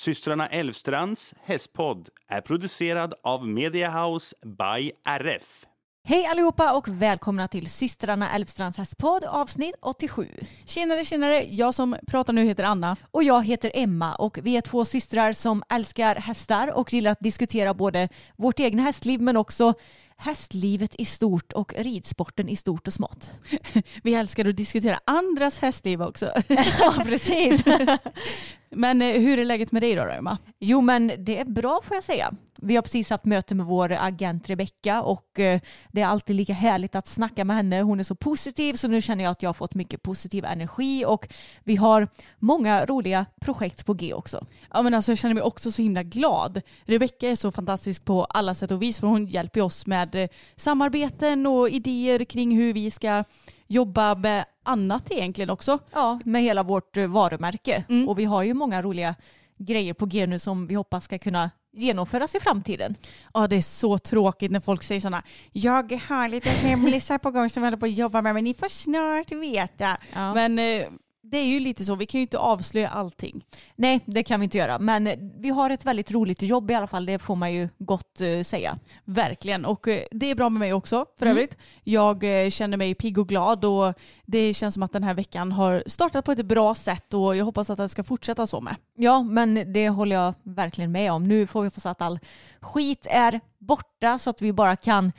systrarna Elvstrands hästpodd är producerad av Media House by RF. Hej allihopa och välkomna till systrarna Älvstrands hästpodd avsnitt 87. Tjenare, tjenare. Jag som pratar nu heter Anna. Och jag heter Emma och vi är två systrar som älskar hästar och gillar att diskutera både vårt egna hästliv men också hästlivet i stort och ridsporten i stort och smått. Vi älskar att diskutera andras hästliv också. ja, precis. Men eh, hur är läget med dig då, Emma? Jo, men det är bra får jag säga. Vi har precis haft möte med vår agent Rebecka och eh, det är alltid lika härligt att snacka med henne. Hon är så positiv så nu känner jag att jag har fått mycket positiv energi och vi har många roliga projekt på G också. Ja, men alltså, jag känner mig också så himla glad. Rebecka är så fantastisk på alla sätt och vis för hon hjälper oss med eh, samarbeten och idéer kring hur vi ska jobba med annat egentligen också. Ja, med hela vårt eh, varumärke. Mm. Och vi har ju många roliga grejer på G nu som vi hoppas ska kunna genomföras i framtiden. Ja, det är så tråkigt när folk säger sådana jag har lite hemlisar på gång som jag håller på att jobba med men ni får snart veta. Ja. Men eh, det är ju lite så, vi kan ju inte avslöja allting. Nej, det kan vi inte göra. Men eh, vi har ett väldigt roligt jobb i alla fall. Det får man ju gott eh, säga. Verkligen, och eh, det är bra med mig också för Mm. övrigt. Jag eh, känner mig pigg och glad och det känns som att den här veckan har startat på ett bra sätt och jag hoppas att den ska fortsätta så med. Ja, men det håller jag verkligen med om. Nu får vi hoppas att all skit är borta så att vi bara kan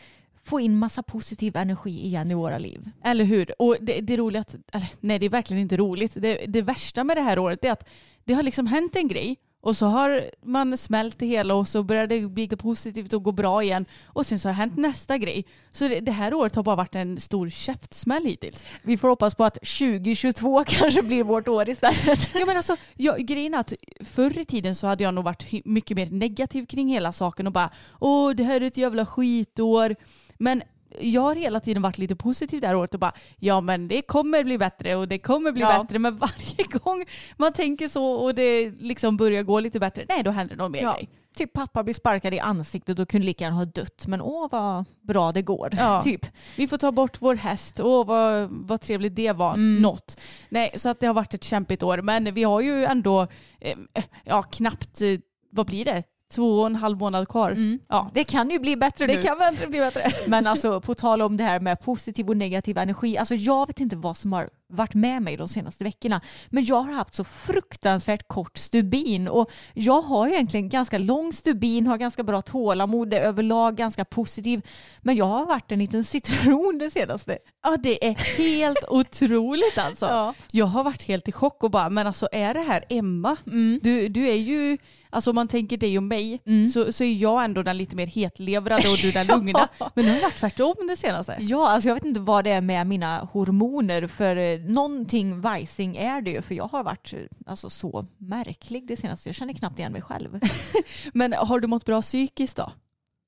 få in massa positiv energi igen i våra liv. Eller hur? Och det, det är roligt, eller nej det är verkligen inte roligt. Det, det värsta med det här året är att det har liksom hänt en grej och så har man smält det hela och så börjar det bli lite positivt och gå bra igen. Och sen så har det hänt nästa grej. Så det, det här året har bara varit en stor käftsmäll hittills. Vi får hoppas på att 2022 kanske blir vårt år istället. Ja men alltså, jag, grejen är att förr i tiden så hade jag nog varit mycket mer negativ kring hela saken och bara åh det här är ett jävla skitår. Men jag har hela tiden varit lite positiv det här året och bara ja men det kommer bli bättre och det kommer bli Ja. bättre men varje gång man tänker så och det liksom börjar gå lite bättre nej då händer någon mer Ja. grej. Typ pappa blir sparkad i ansiktet och kunde lika gärna ha dött. Men åh vad bra det går. Ja. Typ. Vi får ta bort vår häst. Åh vad, vad trevligt det var. Mm. Något. Nej, så att det har varit ett kämpigt år. Men vi har ju ändå eh, ja, knappt, eh, vad blir det? Två och en halv månad kvar. Mm. Ja, Det kan ju bli bättre det nu. kan väl bli bättre. Men alltså på tal om det här med positiv och negativ energi. Alltså jag vet inte vad som har varit med mig de senaste veckorna. Men jag har haft så fruktansvärt kort stubin. Och jag har ju egentligen ganska lång stubin, har ganska bra tålamod, är överlag ganska positiv. Men jag har varit en liten citron det senaste. Ja, det är helt otroligt alltså. Ja. Jag har varit helt i chock och bara, men alltså är det här Emma? Du, du är ju, alltså om man tänker dig och mig, så, så är jag ändå den lite mer hetlevrade och du den lugna. Men nu har det varit tvärtom det senaste. Ja, alltså jag vet inte vad det är med mina hormoner för eh, någonting vajsing är det ju för jag har varit alltså, så märklig det senaste. Jag känner knappt igen mig själv. Men har du mått bra psykiskt då?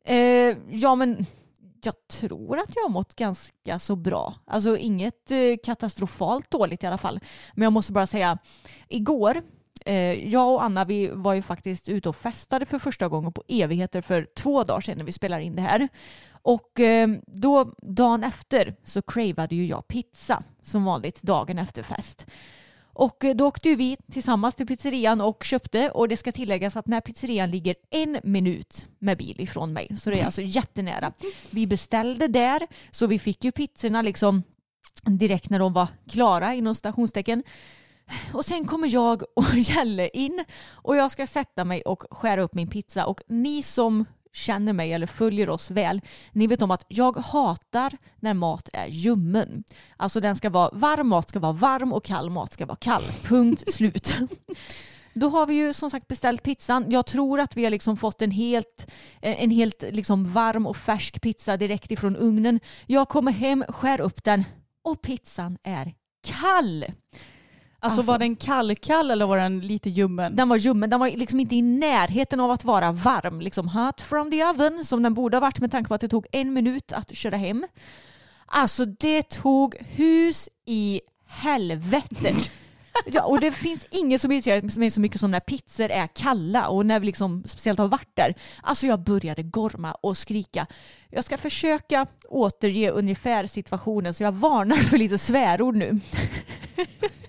Eh, ja, men jag tror att jag har mått ganska så bra. Alltså inget eh, katastrofalt dåligt i alla fall. Men jag måste bara säga, igår, Eh, jag och Anna vi var ju faktiskt ute och festade för första gången på evigheter för två dagar sedan när vi spelar in det här. Och eh, då dagen efter så cravade ju jag pizza som vanligt dagen efter fest. Och eh, då åkte ju vi tillsammans till pizzerian och köpte och det ska tilläggas att den här pizzerian ligger en minut med bil ifrån mig. Så det är alltså jättenära. Vi beställde där så vi fick ju pizzorna liksom direkt när de var klara inom stationstecken. Och sen kommer jag och Jelle in och jag ska sätta mig och skära upp min pizza. Och ni som känner mig eller följer oss väl, ni vet om att jag hatar när mat är ljummen. Alltså den ska vara, varm mat ska vara varm och kall mat ska vara kall. Punkt slut. Då har vi ju som sagt beställt pizzan. Jag tror att vi har liksom fått en helt, en helt liksom varm och färsk pizza direkt ifrån ugnen. Jag kommer hem, skär upp den och pizzan är kall. Alltså, Alltså- var den kall-kall eller var den lite ljummen? Den var ljummen, den var liksom inte i närheten av att vara varm. Liksom hot from the oven som den borde ha varit med tanke på att det tog en minut att köra hem. Alltså det tog hus i helvete. Ja, och det finns inget som irriterar mig så mycket som när pizzor är kalla och när vi liksom speciellt har varit där. Alltså jag började gorma och skrika. Jag ska försöka återge ungefär situationen så jag varnar för lite svärord nu.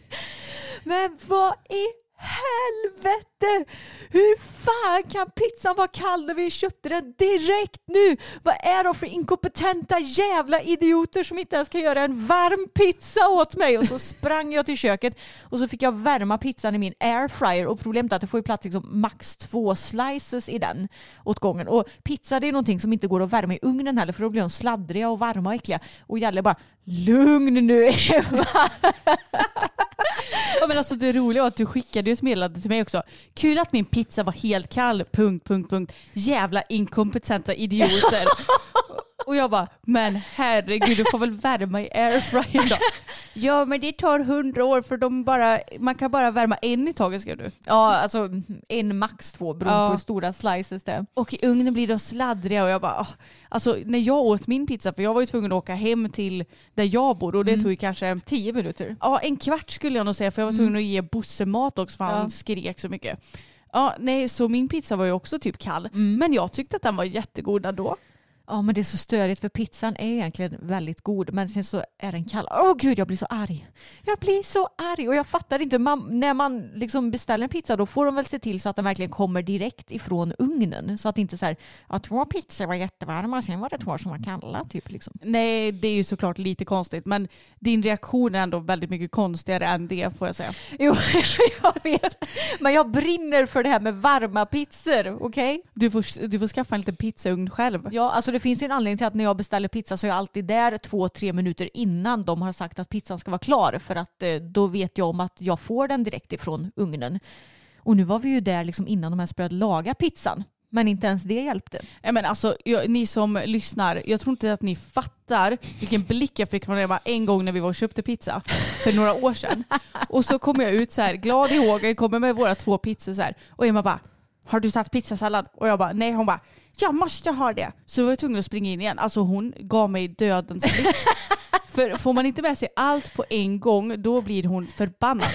Men vad i helvete! Hur fan kan pizzan vara kall när vi köpte den direkt nu? Vad är de för inkompetenta jävla idioter som inte ens kan göra en varm pizza åt mig? Och så sprang jag till köket och så fick jag värma pizzan i min airfryer och problemet är att det får ju plats liksom max två slices i den åt gången. Och pizza det är någonting som inte går att värma i ugnen heller för då blir de sladdriga och varma och äckliga. Och Jalle bara lugn nu Eva. Ja, men alltså det roliga var att du skickade ett meddelande till mig också. Kul att min pizza var helt kall. Punkt, punkt, punkt. Jävla inkompetenta idioter. Och jag bara, men herregud du får väl värma i airfryern då. Ja men det tar hundra år för de bara, man kan bara värma en i taget skrev du. Ja, alltså en max två beroende Ja. på hur stora slices det är. Och i ugnen blir de sladdriga och jag bara, åh. alltså när jag åt min pizza, för jag var ju tvungen att åka hem till där jag bor och det tog ju kanske Tio minuter. Ja, en kvart skulle jag nog säga för jag var tvungen att ge Bosse mat också för han Ja. skrek så mycket. Ja, nej, så min pizza var ju också typ kall. Men jag tyckte att den var jättegod ändå. Ja men det är så störigt för pizzan är egentligen väldigt god men sen så är den kall. Åh gud jag blir så arg. Jag blir så arg och jag fattar inte. Man, när man liksom beställer en pizza då får de väl se till så att den verkligen kommer direkt ifrån ugnen. Så att det inte så här, ja två pizzor var jättevarma sen var det två som var kalla typ liksom. Nej, det är ju såklart lite konstigt men din reaktion är ändå väldigt mycket konstigare än det får jag säga. Jo jag vet. Men jag brinner för det här med varma pizzor. Okej? Du får, du får skaffa en liten pizzaugn själv. Ja, alltså det finns ju en anledning till att när jag beställer pizza så är jag alltid där två, tre minuter innan de har sagt att pizzan ska vara klar. För att eh, då vet jag om att jag får den direkt ifrån ugnen. Och nu var vi ju där liksom innan de ens började laga pizzan. Men inte ens det hjälpte. Ja, men alltså, jag, ni som lyssnar, jag tror inte att ni fattar vilken blick jag fick från Emma en gång när vi var och köpte pizza för några år sedan. Och så kommer jag ut så här glad i hågen, kommer med våra två pizzor så här. Och Emma bara, har du tagit pizzasallad? Och jag bara, nej. Hon bara, jag måste ha det. Så var jag tvungen att springa in igen. Alltså hon gav mig dödens blick. För får man inte med sig allt på en gång, då blir hon förbannad.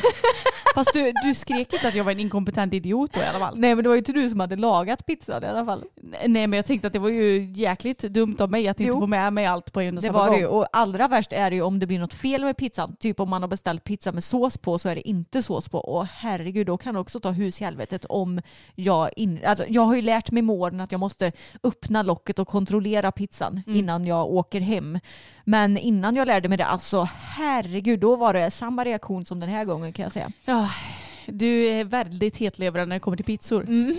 Fast du, du skrek inte att jag var en inkompetent idiot då i alla fall. Nej men det var ju inte du som hade lagat pizzan i alla fall. Nej men jag tänkte att det var ju jäkligt dumt av mig att inte Jo. få med mig allt på en och Det samma var gång. det ju. Och allra värst är det ju om det blir något fel med pizzan. Typ om man har beställt pizza med sås på så är det inte sås på. Och herregud, då kan det också ta hus i helvetet om jag... In... Alltså, jag har ju lärt mig med åren att jag måste öppna locket och kontrollera pizzan innan jag åker hem. Men innan jag lärde mig det, alltså herregud, då var det samma reaktion som den här gången kan jag säga. Ja, Ah, du är väldigt hetlevrad när det kommer till pizzor. Mm.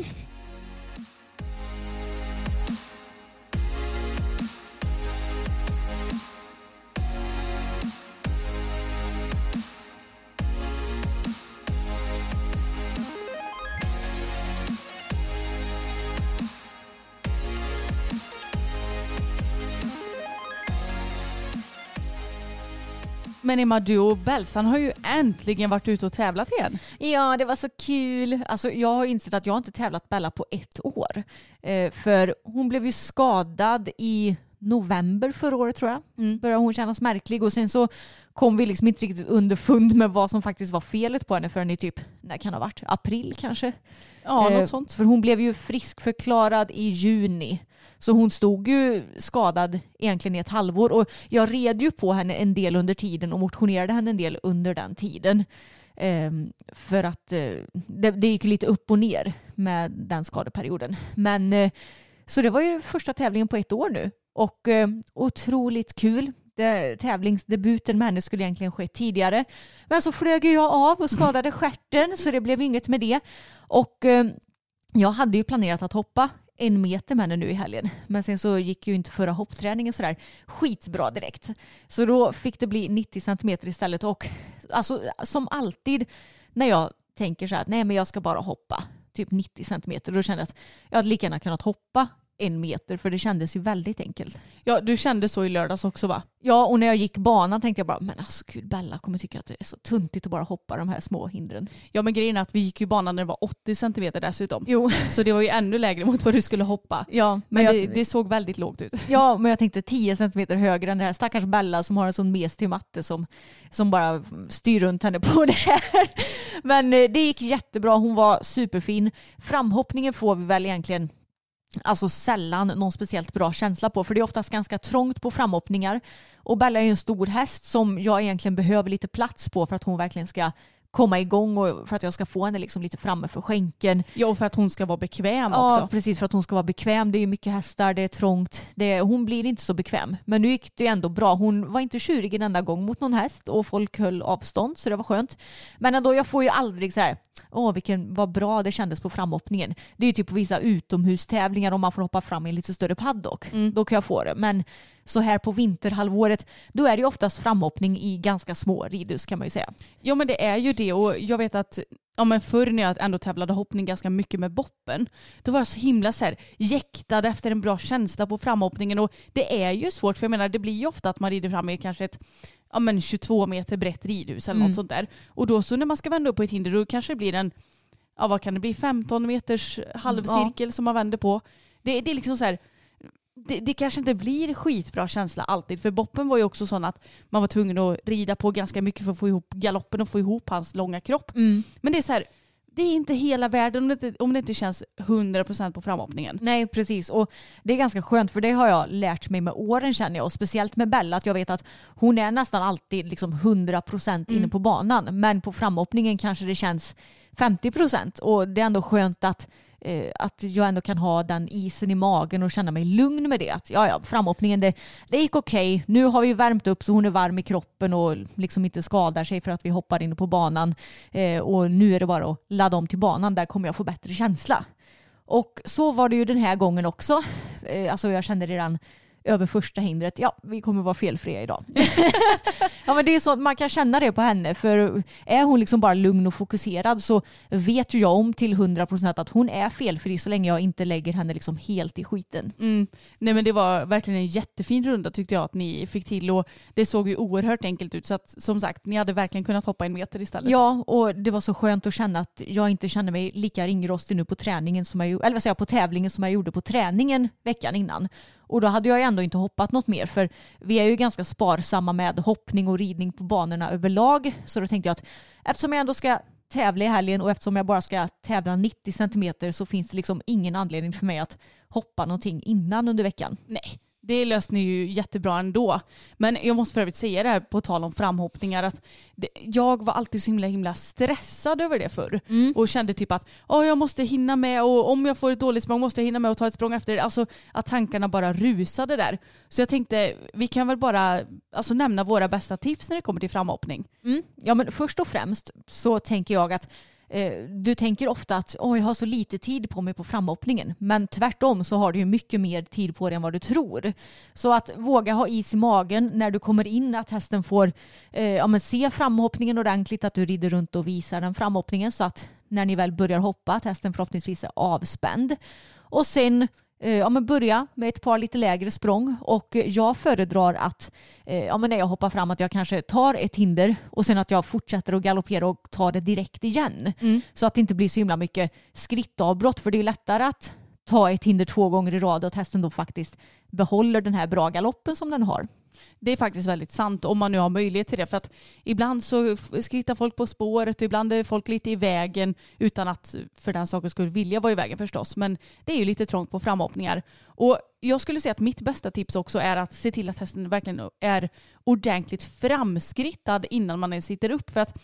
Men Emma, du och Belsan har ju äntligen varit ute och tävlat igen. Ja, det var så kul. Alltså, jag har insett att jag inte tävlat Bella på ett år. Eh, för hon blev ju skadad i november förra året tror jag. Började hon kännas märklig och sen så kom vi liksom inte riktigt underfund med vad som faktiskt var felet på henne förrän i typ, när kan det ha varit? April kanske? Ja, Eh, något sånt. För hon blev ju friskförklarad i juni. Så hon stod ju skadad egentligen i ett halvår och jag red ju på henne en del under tiden och motionerade henne en del under den tiden. Ehm, för att eh, det, det gick lite upp och ner med den skadeperioden. Men eh, så det var ju första tävlingen på ett år nu och eh, otroligt kul. Det, tävlingsdebuten med henne skulle egentligen ske tidigare. Men så flög jag av och skadade stjärten så det blev inget med det. Och eh, jag hade ju planerat att hoppa en meter med henne nu i helgen. Men sen så gick ju inte förra hoppträningen sådär skitbra direkt. Så då fick det bli 90 centimeter istället och alltså som alltid när jag tänker så här att nej men jag ska bara hoppa typ 90 centimeter då kände jag att jag hade lika gärna kunnat hoppa en meter för det kändes ju väldigt enkelt. Ja, du kände så i lördags också va? Ja, och när jag gick banan tänkte jag bara, men alltså gud, Bella kommer tycka att det är så tuntigt att bara hoppa de här små hindren. Ja, men grejen är att vi gick ju banan när det var 80 centimeter dessutom. Jo. Så det var ju ännu lägre mot vad du skulle hoppa. Ja, Men, men, jag, det, det såg väldigt lågt ut. ja, men jag tänkte 10 centimeter högre än det här. Stackars Bella som har en sån mes till matte som, som bara styr runt henne på det här. Men eh, det gick jättebra, hon var superfin. Framhoppningen får vi väl egentligen alltså sällan någon speciellt bra känsla på för det är oftast ganska trångt på framhoppningar och Bella är ju en stor häst som jag egentligen behöver lite plats på för att hon verkligen ska komma igång och för att jag ska få henne liksom lite framme för skänken. Ja, och för att hon ska vara bekväm Ja, också. precis för att hon ska vara bekväm. Det är ju mycket hästar, det är trångt. Det, hon blir inte så bekväm. Men nu gick det ändå bra. Hon var inte tjurig en enda gång mot någon häst och folk höll avstånd så det var skönt. Men ändå, jag får ju aldrig så här, åh vilken, vad bra det kändes på framhoppningen. Det är ju typ på vissa utomhustävlingar om man får hoppa fram i en lite större paddock. Då kan jag få det. Men så här på vinterhalvåret, då är det ju oftast framhoppning i ganska små ridhus kan man ju säga. Ja men det är ju det och jag vet att ja, men förr när jag ändå tävlade hoppning ganska mycket med boppen då var jag så himla så här jäktad efter en bra känsla på framhoppningen och det är ju svårt för jag menar det blir ju ofta att man rider fram i kanske ett ja, men 22 meter brett ridhus eller Mm. något sånt där och då så när man ska vända upp på ett hinder då kanske det blir en ja vad kan det bli 15 meters halvcirkel som man vänder på. Det, det är liksom så här det, det kanske inte blir skitbra känsla alltid. För Boppen var ju också sån att man var tvungen att rida på ganska mycket för att få ihop galoppen och få ihop hans långa kropp. Men det är så här, det är inte hela världen om det inte, om det inte känns 100% på framhoppningen. Nej, precis. Och det är ganska skönt för det har jag lärt mig med åren känner jag. Och speciellt med Bella att jag vet att hon är nästan alltid liksom 100% inne på banan. Men på framhoppningen kanske det känns 50% och det är ändå skönt att eh, att jag ändå kan ha den isen i magen och känna mig lugn med det. Att ja, ja, framhoppningen det, det gick okej. Nu har vi värmt upp så hon är varm i kroppen och liksom inte skadar sig för att vi hoppar in på banan. Eh, och nu är det bara att ladda om till banan. Där kommer jag få bättre känsla. Och så var det ju den här gången också. Eh, Alltså jag kände redan över första hindret, ja vi kommer vara felfria idag. ja men det är så att man kan känna det på henne för är hon liksom bara lugn och fokuserad så vet ju jag om till 100% att hon är felfri så länge jag inte lägger henne liksom helt i skiten. Mm. Nej men det var verkligen en jättefin runda tyckte jag att ni fick till och det såg ju oerhört enkelt ut så att som sagt ni hade verkligen kunnat hoppa en meter istället. Ja, och det var så skönt att känna att jag inte kände mig lika ringrostig nu på träningen som jag, eller vad säger jag, på tävlingen som jag gjorde på träningen veckan innan. Och då hade jag ändå inte hoppat något mer för vi är ju ganska sparsamma med hoppning och ridning på banorna överlag. Så då tänkte jag att eftersom jag ändå ska tävla i helgen och eftersom jag bara ska tävla 90 centimeter så finns det liksom ingen anledning för mig att hoppa någonting innan under veckan. Nej, det löste ni ju jättebra ändå. Men jag måste för övrigt säga det här på tal om framhoppningar att det, jag var alltid så himla himla stressad över det förr och kände typ att oh, jag måste hinna med och om jag får ett dåligt språng måste jag hinna med och ta ett språng efter det. Alltså att tankarna bara rusade där. Så jag tänkte vi kan väl bara alltså, nämna våra bästa tips när det kommer till framhoppning. Mm. Ja, men först och främst så tänker jag att Eh, du tänker ofta att oh, jag har så lite tid på mig på framhoppningen. Men tvärtom så har du ju mycket mer tid på dig än vad du tror. Så att våga ha is i magen när du kommer in, att hästen får eh, ja, men se framhoppningen ordentligt, att du rider runt och visar den framhoppningen så att när ni väl börjar hoppa att hästen förhoppningsvis är avspänd. Och sen ja, men börja med ett par lite lägre språng och eh, jag föredrar att eh, ja, men när jag hoppar fram att jag kanske tar ett hinder och sen att jag fortsätter att galoppera och tar det direkt igen. Så att det inte blir så himla mycket skrittavbrott för det är lättare att ta ett hinder två gånger i rad och att hästen då faktiskt behåller den här bra galoppen som den har. Det är faktiskt väldigt sant om man nu har möjlighet till det. För att ibland så skrittar folk på spåret och ibland är folk lite i vägen utan att för den saken skulle vilja vara i vägen förstås. Men det är ju lite trångt på framhoppningar. Och jag skulle säga att mitt bästa tips också är att se till att hästen verkligen är ordentligt framskrittad innan man ens sitter upp. För att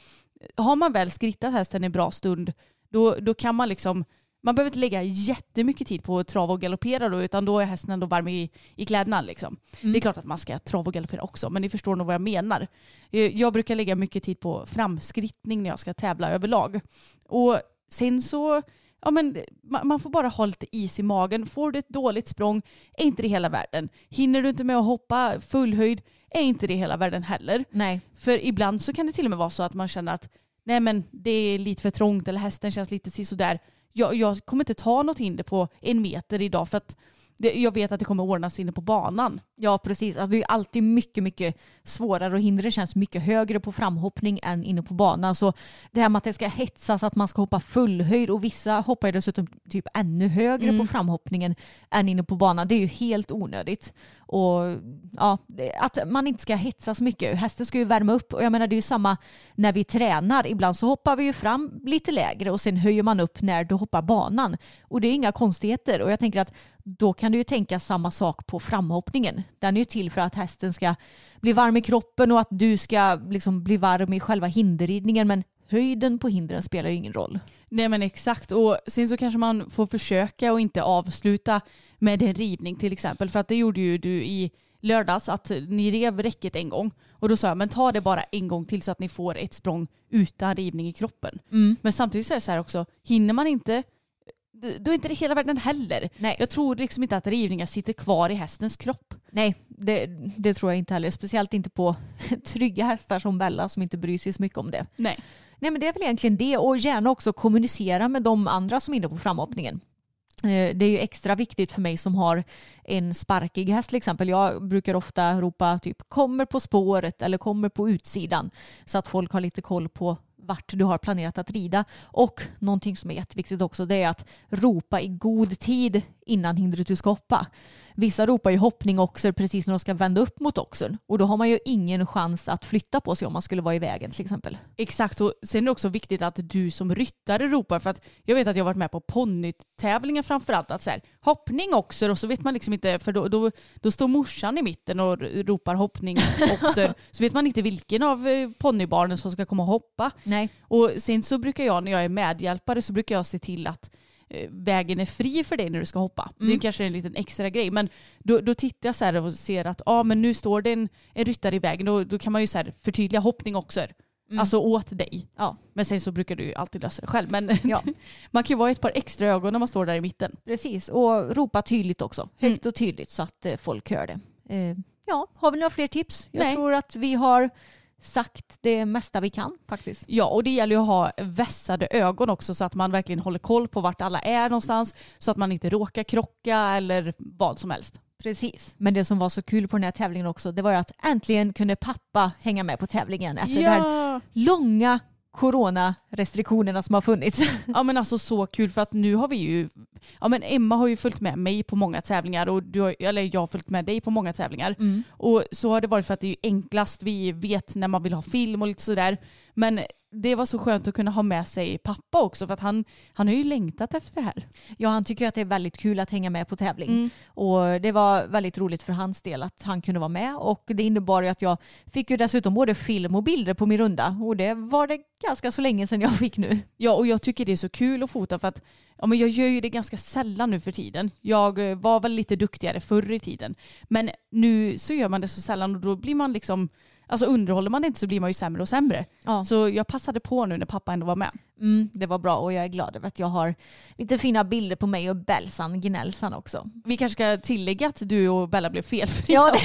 har man väl skrittat hästen en bra stund då, då kan man liksom man behöver inte lägga jättemycket tid på att trava och galoppera då utan då är hästen ändå varm i, i kläderna. Liksom. Mm. Det är klart att man ska trava och galoppera också men ni förstår nog vad jag menar. Eh, Jag brukar lägga mycket tid på framskrittning när jag ska tävla överlag. Och sen så, ja men man man får bara ha lite is i magen. Får du ett dåligt språng är inte det hela världen. Hinner du inte med att hoppa full höjd är inte det hela världen heller. Nej. För ibland så kan det till och med vara så att man känner att nej men det är lite för trångt eller hästen känns lite sisådär. Jag, jag kommer inte ta något hinder på en meter idag för att det, jag vet att det kommer ordnas inne på banan. Ja precis, alltså, det är alltid mycket, mycket svårare och hindret känns mycket högre på framhoppning än inne på banan. Så det här med att det ska hetsas att man ska hoppa fullhöjd och vissa hoppar ju dessutom typ ännu högre Mm. på framhoppningen än inne på banan. Det är ju helt onödigt. Och ja, att man inte ska hetsa så mycket. Hästen ska ju värma upp och jag menar det är ju samma när vi tränar. Ibland så hoppar vi ju fram lite lägre och sen höjer man upp när du hoppar banan. Och det är inga konstigheter och jag tänker att då kan du ju tänka samma sak på framhoppningen. Den är ju till för att hästen ska bli varm i kroppen och att du ska liksom bli varm i själva hinderridningen men höjden på hindren spelar ju ingen roll. Nej men exakt och sen så kanske man får försöka och inte avsluta med en rivning till exempel. För att det gjorde ju du i lördags att ni rev räcket en gång. Och då sa jag men ta det bara en gång till så att ni får ett språng utan rivning i kroppen. Men samtidigt så är det så här också, hinner man inte då är inte det hela världen heller. Nej. Jag tror liksom inte att rivningar sitter kvar i hästens kropp. Nej, det, det tror jag inte heller. Speciellt inte på trygga hästar som Bella som inte bryr sig så mycket om det. Nej. Nej men det är väl egentligen det och gärna också kommunicera med de andra som är inne på framhoppningen. Eh, Det är ju extra viktigt för mig som har en sparkig häst till exempel. Jag brukar ofta ropa typ kommer på spåret eller kommer på utsidan så att folk har lite koll på vart du har planerat att rida. Och någonting som är jätteviktigt också det är att ropa i god tid innan hindret du ska hoppa. Vissa ropar ju hoppning också precis när de ska vända upp mot oxen och då har man ju ingen chans att flytta på sig om man skulle vara i vägen till exempel. Exakt och sen är det också viktigt att du som ryttare ropar för att jag vet att jag har varit med på ponnytävlingar framförallt att så här, hoppning också och så vet man liksom inte för då, då, då står morsan i mitten och ropar hoppning också så vet man inte vilken av eh, ponnybarnen som ska komma och hoppa. Nej. Och sen så brukar jag när jag är medhjälpare så brukar jag se till att vägen är fri för dig när du ska hoppa. Det är kanske en liten extra grej men då, då tittar jag så här och ser att ah, men nu står det en, en ryttare i vägen och då kan man ju så här förtydliga hoppning också. Alltså åt dig. Ja. Men sen så brukar du ju alltid lösa det själv. Men Ja. man kan ju vara ett par extra ögon när man står där i mitten. Precis, och ropa tydligt också. Högt och tydligt så att eh, folk hör det. Eh, ja, har vi några fler tips? Jag Nej. tror att vi har sagt det mesta vi kan faktiskt. Ja, och det gäller ju att ha vässade ögon också så att man verkligen håller koll på vart alla är någonstans så att man inte råkar krocka eller vad som helst. Precis. Men det som var så kul på den här tävlingen också det var ju att äntligen kunde pappa hänga med på tävlingen efter de här långa coronarestriktionerna som har funnits. Ja men alltså så kul för att nu har vi ju, ja men Emma har ju följt med mig på många tävlingar och du har, eller jag har följt med dig på många tävlingar. Och så har det varit för att det är ju enklast, vi vet när man vill ha film och lite sådär. Men det var så skönt att kunna ha med sig pappa också för att han, han har ju längtat efter det här. Ja, han tycker att det är väldigt kul att hänga med på tävling. Mm. Och det var väldigt roligt för hans del att han kunde vara med. Och det innebar ju att jag fick ju dessutom både film och bilder på min runda. Och det var det ganska så länge sedan jag fick nu. Ja och jag tycker det är så kul att fota för att ja, men jag gör ju det ganska sällan nu för tiden. Jag eh, var väl lite duktigare förr i tiden. Men nu så gör man det så sällan och då blir man liksom, alltså underhåller man det inte så blir man ju sämre och sämre. Ja. Så jag passade på nu när pappa ändå var med. Mm, det var bra och jag är glad över att jag har lite fina bilder på mig och Belsan Gnällsan också. Vi kanske ska tillägga att du och Bella blev felfria. Ja, det,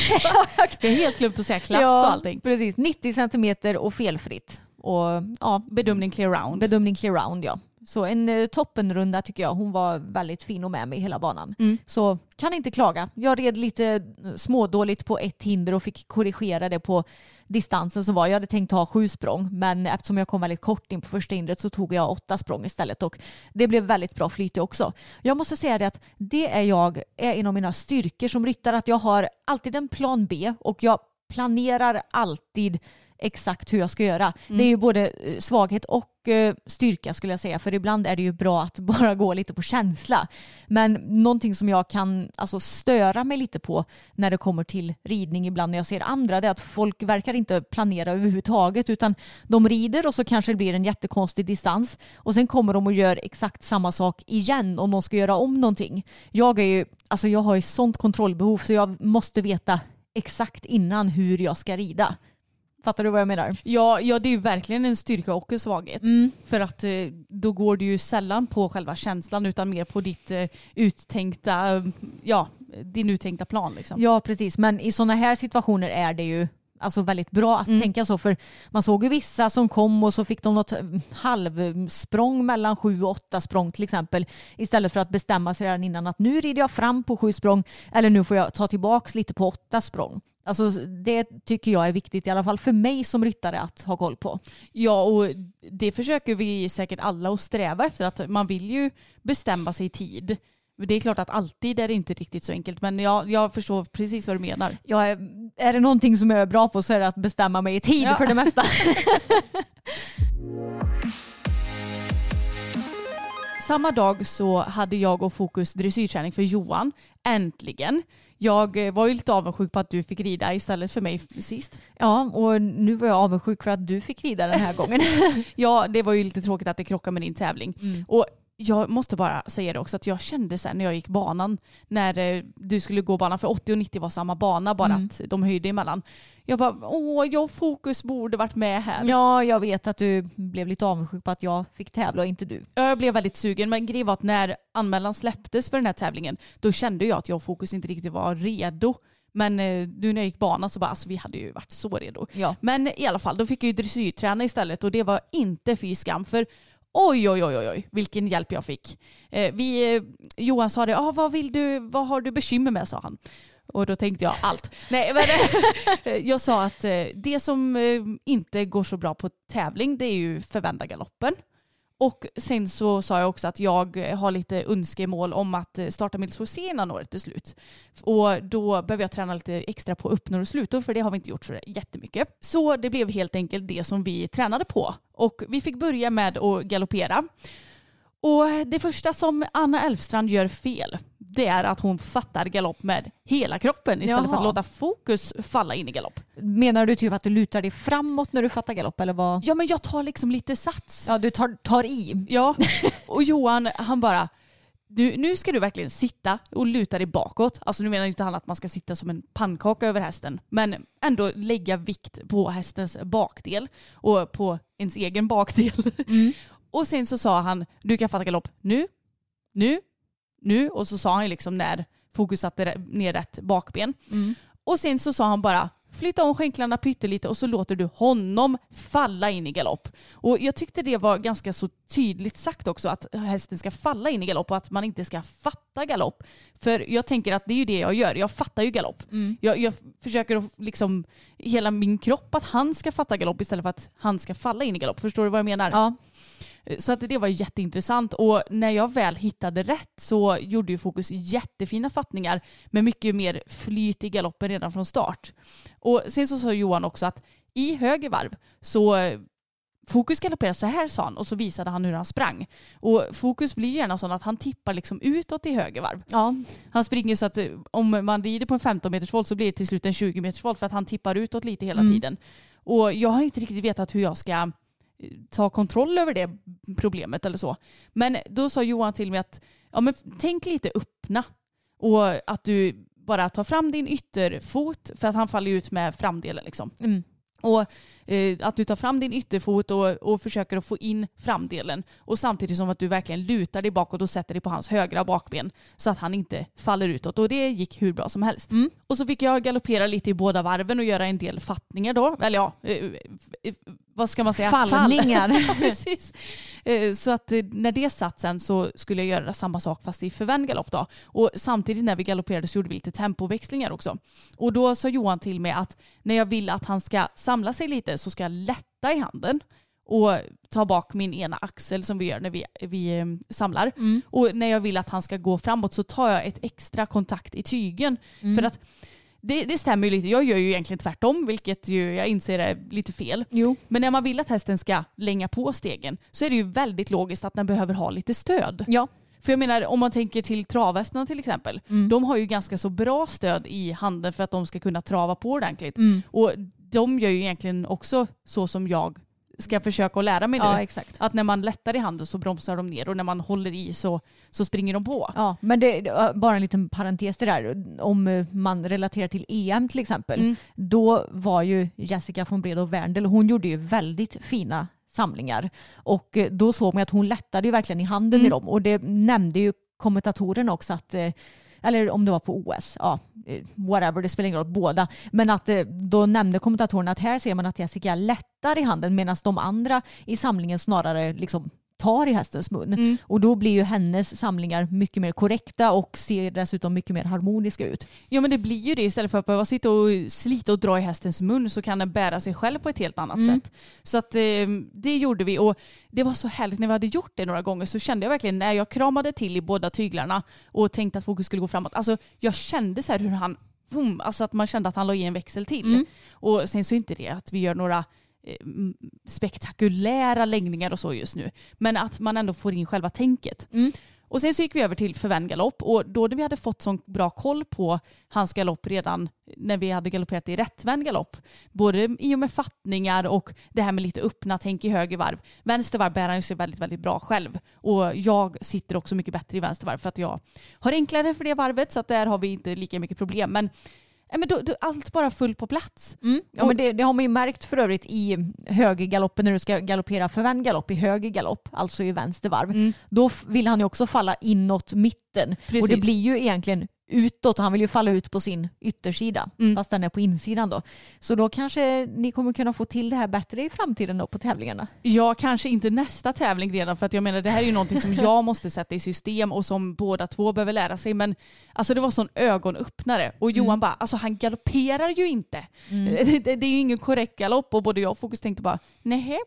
Jag har helt glömt att säga klass och allting. precis. 90 centimeter och felfritt. Och ja, Bedömning clear round. bedömning clear round ja. Så en eh, toppenrunda tycker jag. Hon var väldigt fin och med mig hela banan. Mm. Så kan inte klaga. Jag red lite eh, smådåligt på ett hinder och fick korrigera det på distansen som var. Jag hade tänkt ta sju språng men eftersom jag kom väldigt kort in på första hindret så tog jag åtta språng istället och det blev väldigt bra flyt också. Jag måste säga det att det är jag är en av mina styrkor som ryttare att jag har alltid en plan B och jag planerar alltid exakt hur jag ska göra. Det är ju både eh, svaghet och eh, styrka skulle jag säga. För ibland är det ju bra att bara gå lite på känsla. Men någonting som jag kan alltså, störa mig lite på när det kommer till ridning ibland när jag ser andra det är att folk verkar inte planera överhuvudtaget utan de rider och så kanske det blir en jättekonstig distans och sen kommer de och gör exakt samma sak igen om de ska göra om någonting. Jag, är ju, alltså, jag har ju sånt kontrollbehov så jag måste veta exakt innan hur jag ska rida. Fattar du vad jag menar? Ja, ja, det är ju verkligen en styrka och en svaghet. Mm. För att eh, då går du ju sällan på själva känslan utan mer på ditt eh, uttänkta, ja, din uttänkta plan liksom. Ja, precis. Men i sådana här situationer är det ju alltså väldigt bra att Mm. tänka så. För man såg ju vissa som kom och så fick de något eh, halvsprång mellan sju och åtta språng till exempel. Istället för att bestämma sig redan innan att nu rider jag fram på sju språng eller nu får jag ta tillbaks lite på åtta språng. Alltså det tycker jag är viktigt i alla fall för mig som ryttare att ha koll på. Ja, och det försöker vi säkert alla att sträva efter. att Man vill ju bestämma sig i tid. Det är klart att alltid är det inte riktigt så enkelt, men jag, jag förstår precis vad du menar. Är, är det någonting som jag är bra på så är det att bestämma mig i tid Ja. för det mesta. Samma dag så hade jag och Fokus dressyrträning för Johan. Äntligen. Jag eh, var ju lite avundsjuk på att du fick rida istället för mig sist. ja, och nu var jag avundsjuk för att du fick rida den här gången. Ja, det var ju lite tråkigt att det krockade med din tävling. Och jag måste bara säga det också att jag kände sen när jag gick banan, när eh, du skulle gå banan, för 80 och 90 var samma bana, bara att de höjde emellan. Jag bara, åh, jag Fokus borde varit med här. Ja, jag vet att du blev lite avundsjuk på att jag fick tävla och inte du. Ja, Jag blev väldigt sugen, men grejen var att när anmälan släpptes för den här tävlingen, då kände jag att jag Fokus inte riktigt var redo. Men eh, nu när jag gick banan så bara, alltså vi hade ju varit så redo. Ja. Men i alla fall, då fick jag ju dressyrträna istället och det var inte fy skam för oj, oj, oj, oj, oj, vilken hjälp jag fick. Eh, vi, eh, Johan sa det, ah, vad, vill du, vad har du bekymmer med, sa han. Och då tänkte jag allt. Nej, men jag sa att eh, det som eh, inte går så bra på tävling det är ju förvända galoppen. Och sen så sa jag också att jag eh, har lite önskemål om att eh, starta Millsfors innan året är slut. Och då behöver jag träna lite extra på öppnor och slutor för det har vi inte gjort så jättemycket. Så det blev helt enkelt det som vi tränade på. Och vi fick börja med att galoppera. Och det första som Anna Elfstrand gör fel det är att hon fattar galopp med hela kroppen istället för Jaha. att låta fokus falla in i galopp. Menar du typ att du lutar dig framåt när du fattar galopp eller vad? Ja men jag tar liksom lite sats. Ja, du tar, tar i. Ja, och Johan han bara du, nu ska du verkligen sitta och luta dig bakåt. Alltså nu menar inte han att man ska sitta som en pannkaka över hästen. Men ändå lägga vikt på hästens bakdel och på ens egen bakdel. Och sen så sa han, du kan fatta galopp nu, nu, nu. Och så sa han ju liksom när fokus satte ner rätt bakben. Och sen så sa han bara, flytta om skänklarna pyttelite och så låter du honom falla in i galopp. Och jag tyckte det var ganska så tydligt sagt också att hästen ska falla in i galopp och att man inte ska fatta galopp. För jag tänker att det är ju det jag gör, jag fattar ju galopp. Jag, jag försöker att liksom hela min kropp att han ska fatta galopp istället för att han ska falla in i galopp. Förstår du vad jag menar? Ja. Så att det var jätteintressant och när jag väl hittade rätt så gjorde ju Fokus jättefina fattningar med mycket mer flyt i galoppen redan från start. Och sen så sa Johan också att i höger varv så eh, Fokus galopperar så här sa han och så visade han hur han sprang. Och Fokus blir gärna sån att han tippar liksom utåt i höger varv. Ja. Han springer så att eh, om man rider på en 15 meters volt så blir det till slut en 20 meters volt för att han tippar utåt lite hela Mm. tiden. Och jag har inte riktigt vetat hur jag ska eh, ta kontroll över det problemet eller så. Men då sa Johan till mig att ja, men tänk lite öppna och att du bara tar fram din ytterfot för att han faller ut med framdelen liksom. Mm. Och eh, att du tar fram din ytterfot och, och försöker att få in framdelen och samtidigt som att du verkligen lutar dig bakåt och sätter dig på hans högra bakben så att han inte faller utåt och det gick hur bra som helst. Mm. Och så fick jag galoppera lite i båda varven och göra en del fattningar då. Eller ja, eh, eh, vad ska man säga? Fallningar. Fall. Ja, Precis. Eh, Så att eh, när det satt sen så skulle jag göra samma sak fast i förvänd galopp då. Och samtidigt när vi galopperade så gjorde vi lite tempoväxlingar också. Och då sa Johan till mig att när jag vill att han ska samla sig lite så ska jag lätta i handen och ta bak min ena axel som vi gör när vi, vi eh, samlar. Och när jag vill att han ska gå framåt så tar jag ett extra kontakt i tygen. För att det, det stämmer ju lite. Jag gör ju egentligen tvärtom, vilket ju jag inser är lite fel. Jo. Men när man vill att hästen ska länga på stegen så är det ju väldigt logiskt att den behöver ha lite stöd. Ja. För jag menar om man tänker till travhästarna till exempel. Mm. De har ju ganska så bra stöd i handen för att de ska kunna trava på ordentligt. Mm. Och de gör ju egentligen också så som jag ska försöka att lära mig nu. Ja, exakt. Att när man lättar i handen så bromsar de ner och när man håller i så, så springer de på. Ja, men det, bara en liten parentes det där. Om eh, man relaterar till EM till exempel. Mm. Då var ju Jessica von Bredow Werndl, hon gjorde ju väldigt fina samlingar. Och eh, då såg man att hon lättade ju verkligen i handen i Mm. dem. Och det nämnde ju kommentatorerna också att eh, eller om det var på OS, ja, eh, whatever, det spelar ingen roll, båda. Men att eh, då nämnde kommentatorerna att här ser man att Jessica lättar i handen medan de andra i samlingen snarare liksom tar i hästens mun. Mm. Och då blir ju hennes samlingar mycket mer korrekta och ser dessutom mycket mer harmoniska ut. Ja men det blir ju det istället för att behöva sitta och slita och dra i hästens mun så kan den bära sig själv på ett helt annat Mm. sätt. Så att eh, det gjorde vi och det var så härligt när vi hade gjort det några gånger så kände jag verkligen när jag kramade till i båda tyglarna och tänkte att fokus skulle gå framåt. Alltså jag kände så här hur han boom, alltså att man kände att han la i en växel till. Mm. Och sen så är inte det att vi gör några spektakulära läggningar och så just nu. Men att man ändå får in själva tänket. Mm. Och sen så gick vi över till förvänd galopp och då när vi hade fått sån bra koll på hans galopp redan när vi hade galopperat i rättvänd galopp, både i och med fattningar och det här med lite öppna tänk i höger varv. Vänster varv bär han ju sig väldigt, väldigt bra själv och jag sitter också mycket bättre i vänster varv för att jag har enklare för det varvet så att där har vi inte lika mycket problem. Men, ja, men då, då, allt bara full på plats. Ja, men det, det har man ju märkt för övrigt i högergaloppen när du ska galoppera förvänd galopp i höger galopp, alltså i vänster varv. Då f- vill han ju också falla inåt mitten. Och det Precis. blir ju egentligen utåt och han vill ju falla ut på sin yttersida fast den är på insidan då. Så då kanske ni kommer kunna få till det här bättre i framtiden då på tävlingarna. Ja, kanske inte nästa tävling redan för att jag menar det här är ju någonting som jag måste sätta i system och som båda två behöver lära sig. Men alltså det var sån ögonöppnare och Johan bara, alltså han galopperar ju inte. Det, det, det är ju ingen korrekt galopp och både jag och Fokus tänkte bara, nej.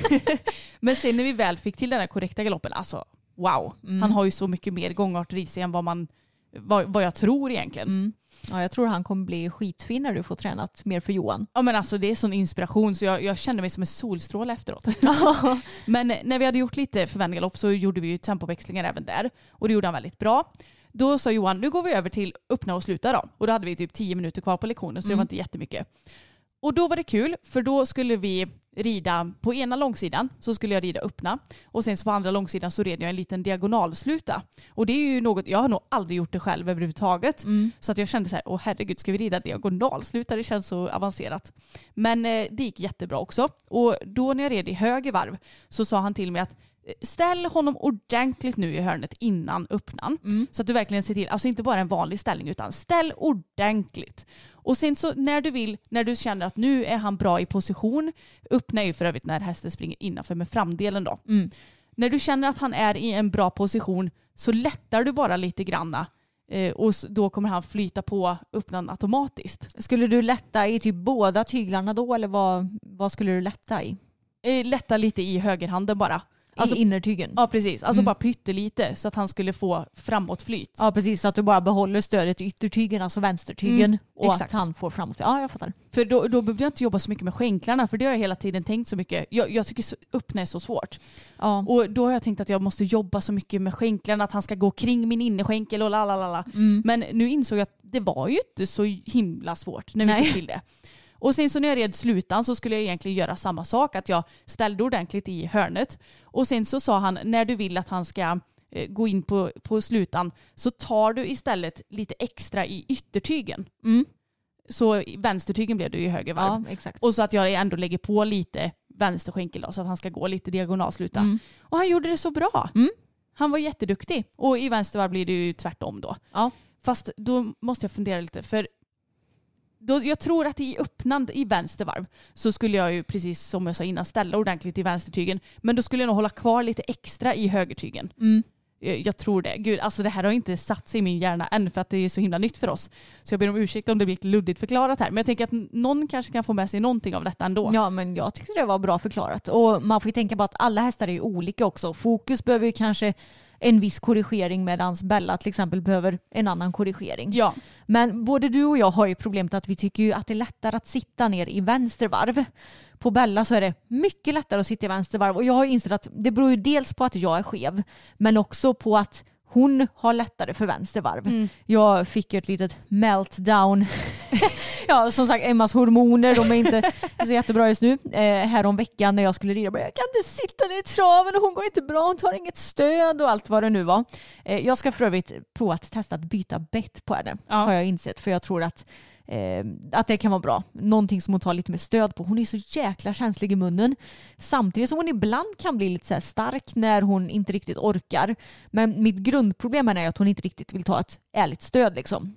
Men sen när vi väl fick till den här korrekta galoppen, alltså wow. Han har ju så mycket mer gångarter i sig än vad, man, vad, vad jag tror egentligen. Ja, jag tror han kommer bli skitfin när du får tränat mer för Johan. Ja men alltså det är sån inspiration så jag, jag kände mig som en solstråle efteråt. men när vi hade gjort lite förvänd galopp så gjorde vi ju tempoväxlingar även där och det gjorde han väldigt bra. Då sa Johan, nu går vi över till öppna och sluta då. Och då hade vi typ tio minuter kvar på lektionen så det var inte jättemycket. Och då var det kul för då skulle vi rida på ena långsidan så skulle jag rida öppna och sen så på andra långsidan så red jag en liten diagonalsluta. Och det är ju något, jag har nog aldrig gjort det själv överhuvudtaget. Så att jag kände så här, åh herregud ska vi rida diagonalsluta? Det känns så avancerat. Men eh, det gick jättebra också. Och då när jag red i höger varv så sa han till mig att eh, ställ honom ordentligt nu i hörnet innan öppnan. Så att du verkligen ser till, alltså inte bara en vanlig ställning utan ställ ordentligt. Och sen så när du vill, när du känner att nu är han bra i position, öppna är ju för övrigt när hästen springer innanför med framdelen då. När du känner att han är i en bra position så lättar du bara lite granna eh, och då kommer han flyta på öppnan automatiskt. Skulle du lätta i typ båda tyglarna då eller vad, vad skulle du lätta i? Eh, lätta lite i högerhanden bara. Alltså, I innertygen? ja precis, alltså Mm. bara pyttelite så att han skulle få framåtflyt. Ja precis, så att du bara behåller stödet i yttertygen, alltså vänstertygen Mm, och exakt. att han får framåt. Ja, jag fattar. För då, då behövde jag inte jobba så mycket med skänklarna för det har jag hela tiden tänkt så mycket. Jag, jag tycker öppna är så svårt. Ja. Och då har jag tänkt att jag måste jobba så mycket med skänklarna, att han ska gå kring min innerskänkel och lalalala. Mm. Men nu insåg jag att det var ju inte så himla svårt när vi Nej. fick till det. Och sen så när jag red slutan så skulle jag egentligen göra samma sak, att jag ställde ordentligt i hörnet. Och sen så sa han, när du vill att han ska eh, gå in på, på slutan så tar du istället lite extra i yttertygen. Mm. Så vänstertygen blev det ju höger varv. Ja. Och så att jag ändå lägger på lite vänsterskänkel då, så att han ska gå lite diagonalsluta. Mm. Och han gjorde det så bra. Mm. Han var jätteduktig. Och i vänstervarv blir det ju tvärtom då. Ja. Fast då måste jag fundera lite för då, jag tror att i öppnande i vänstervarv så skulle jag ju precis som jag sa innan ställa ordentligt i vänstertygen. Men då skulle jag nog hålla kvar lite extra i högertygen. Mm. Jag, jag tror det. Gud, alltså det här har inte satt sig i min hjärna än för att det är så himla nytt för oss. Så jag ber om ursäkt om det blir lite luddigt förklarat här. Men jag tänker att någon kanske kan få med sig någonting av detta ändå. Ja, men jag tyckte det var bra förklarat. Och man får ju tänka på att alla hästar är ju olika också. Fokus behöver ju kanske en viss korrigering medan Bella till exempel behöver en annan korrigering. Ja. Men både du och jag har ju problemet att vi tycker ju att det är lättare att sitta ner i vänster varv. På Bella så är det mycket lättare att sitta i vänster varv och jag har insett att det beror ju dels på att jag är skev men också på att hon har lättare för vänster varv. Mm. Jag fick ju ett litet meltdown. ja, som sagt, Emmas hormoner de är inte så jättebra just nu. Eh, här om veckan när jag skulle rida, bara, jag kan inte sitta ner i traven och hon går inte bra, hon tar inget stöd och allt vad det nu var. Eh, jag ska för övrigt prova att testa att byta bett på henne, Ja. har jag insett, för jag tror att eh, att det kan vara bra. Någonting som hon tar lite mer stöd på. Hon är så jäkla känslig i munnen. Samtidigt som hon ibland kan bli lite så stark när hon inte riktigt orkar. Men mitt grundproblem är att hon inte riktigt vill ta ett ärligt stöd. Liksom.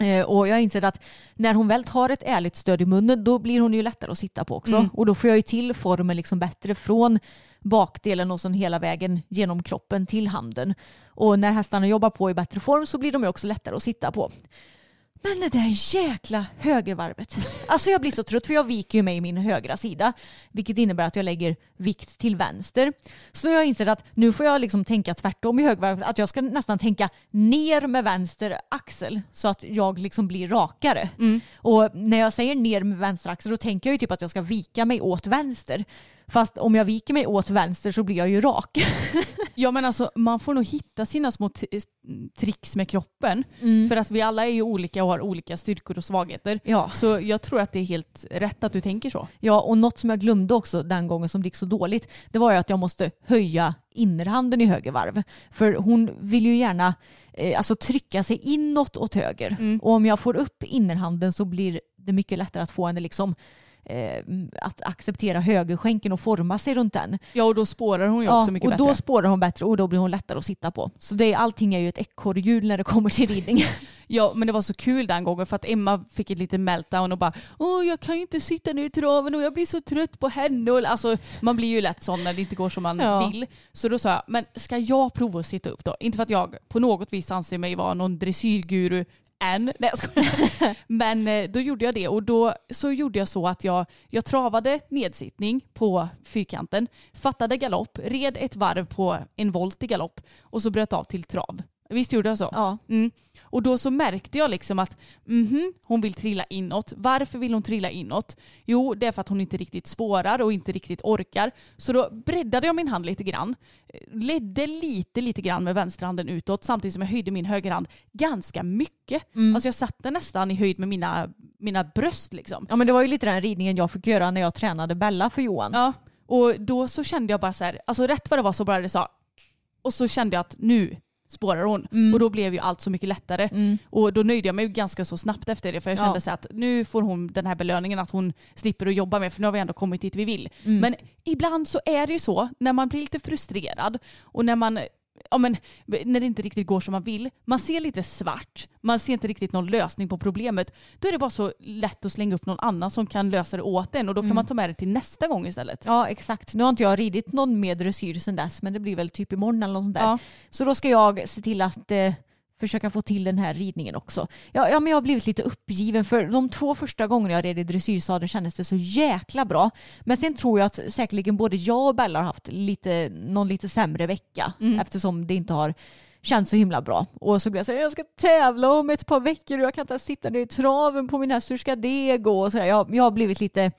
Eh, och jag inser att när hon väl tar ett ärligt stöd i munnen då blir hon ju lättare att sitta på också. Mm. Och då får jag ju till formen liksom bättre från bakdelen och sen hela vägen genom kroppen till handen. Och när hästarna jobbar på i bättre form så blir de ju också lättare att sitta på. Men det där jäkla högervarvet. Alltså jag blir så trött för jag viker ju mig i min högra sida. Vilket innebär att jag lägger vikt till vänster. Så nu har jag insett att nu får jag liksom tänka tvärtom i högervarvet. Att jag ska nästan tänka ner med vänster axel. Så att jag liksom blir rakare. Och när jag säger ner med vänster axel då tänker jag ju typ att jag ska vika mig åt vänster. Fast om jag viker mig åt vänster så blir jag ju rak. Ja men alltså man får nog hitta sina små tricks med kroppen. Mm. För att vi alla är ju olika och har olika styrkor och svagheter. Ja. Så jag tror att det är helt rätt att du tänker så. Ja, och något som jag glömde också den gången som det gick så dåligt, det var ju att jag måste höja innerhanden i höger varv. För hon vill ju gärna eh, alltså trycka sig inåt åt höger. Och om jag får upp innerhanden så blir det mycket lättare att få henne liksom eh, att acceptera högerskänken och forma sig runt den. Ja och då spårar hon ju Ja, också mycket och bättre. då spårar hon bättre och då blir hon lättare att sitta på. Så det, är- allting är ju ett ekorrhjul när det kommer till ridning. Ja men det var så kul den gången för att Emma fick ett litet meltdown och bara Åh jag kan ju inte sitta ner i traven och jag blir så trött på henne. Och, alltså, man blir ju lätt sån när det inte går som man Ja. vill. Så då sa jag, men ska jag prova att sitta upp då? Inte för att jag på något vis anser mig vara någon dressyrguru än. Nej, jag. Men eh, då gjorde jag det och då så gjorde jag så att jag, jag travade nedsittning på fyrkanten, fattade galopp, red ett varv på en volt i galopp och så bröt av till trav. Visst gjorde jag så? Ja. Mm. Och då så märkte jag liksom att mhm, hon vill trilla inåt. Varför vill hon trilla inåt? Jo, det är för att hon inte riktigt spårar och inte riktigt orkar. Så då breddade jag min hand lite grann. Ledde lite, lite grann med vänsterhanden utåt samtidigt som jag höjde min högerhand ganska mycket. Alltså jag satte nästan i höjd med mina, mina bröst liksom. ja men det var ju lite den ridningen jag fick göra när jag tränade Bella för Johan. Ja, och då så kände jag bara så här, alltså rätt vad det var så bara det sa och så kände jag att nu spårar hon och då blev ju allt så mycket lättare. Och då nöjde jag mig ganska så snabbt efter det för jag Ja. kände så här att nu får hon den här belöningen att hon slipper att jobba med för nu har vi ändå kommit dit vi vill. Men ibland så är det ju så när man blir lite frustrerad och när man Ja, men, när det inte riktigt går som man vill. Man ser lite svart. Man ser inte riktigt någon lösning på problemet. Då är det bara så lätt att slänga upp någon annan som kan lösa det åt en och då kan man ta med det till nästa gång istället. Ja exakt. Nu har inte jag ridit någon mer dressyr sedan dess men det blir väl typ imorgon eller något sånt där. Ja. Så då ska jag se till att eh, försöka få till den här ridningen också. Ja, ja, men jag har blivit lite uppgiven för de två första gångerna jag red i dressyrsadeln kändes det så jäkla bra. Men sen tror jag att säkerligen både jag och Bella har haft lite, någon lite sämre vecka eftersom det inte har känts så himla bra. Och så blir jag så här, jag ska tävla om ett par veckor och jag kan inte sitta ner i traven på min häst, hur ska det gå? Och så där. Jag, jag har blivit lite,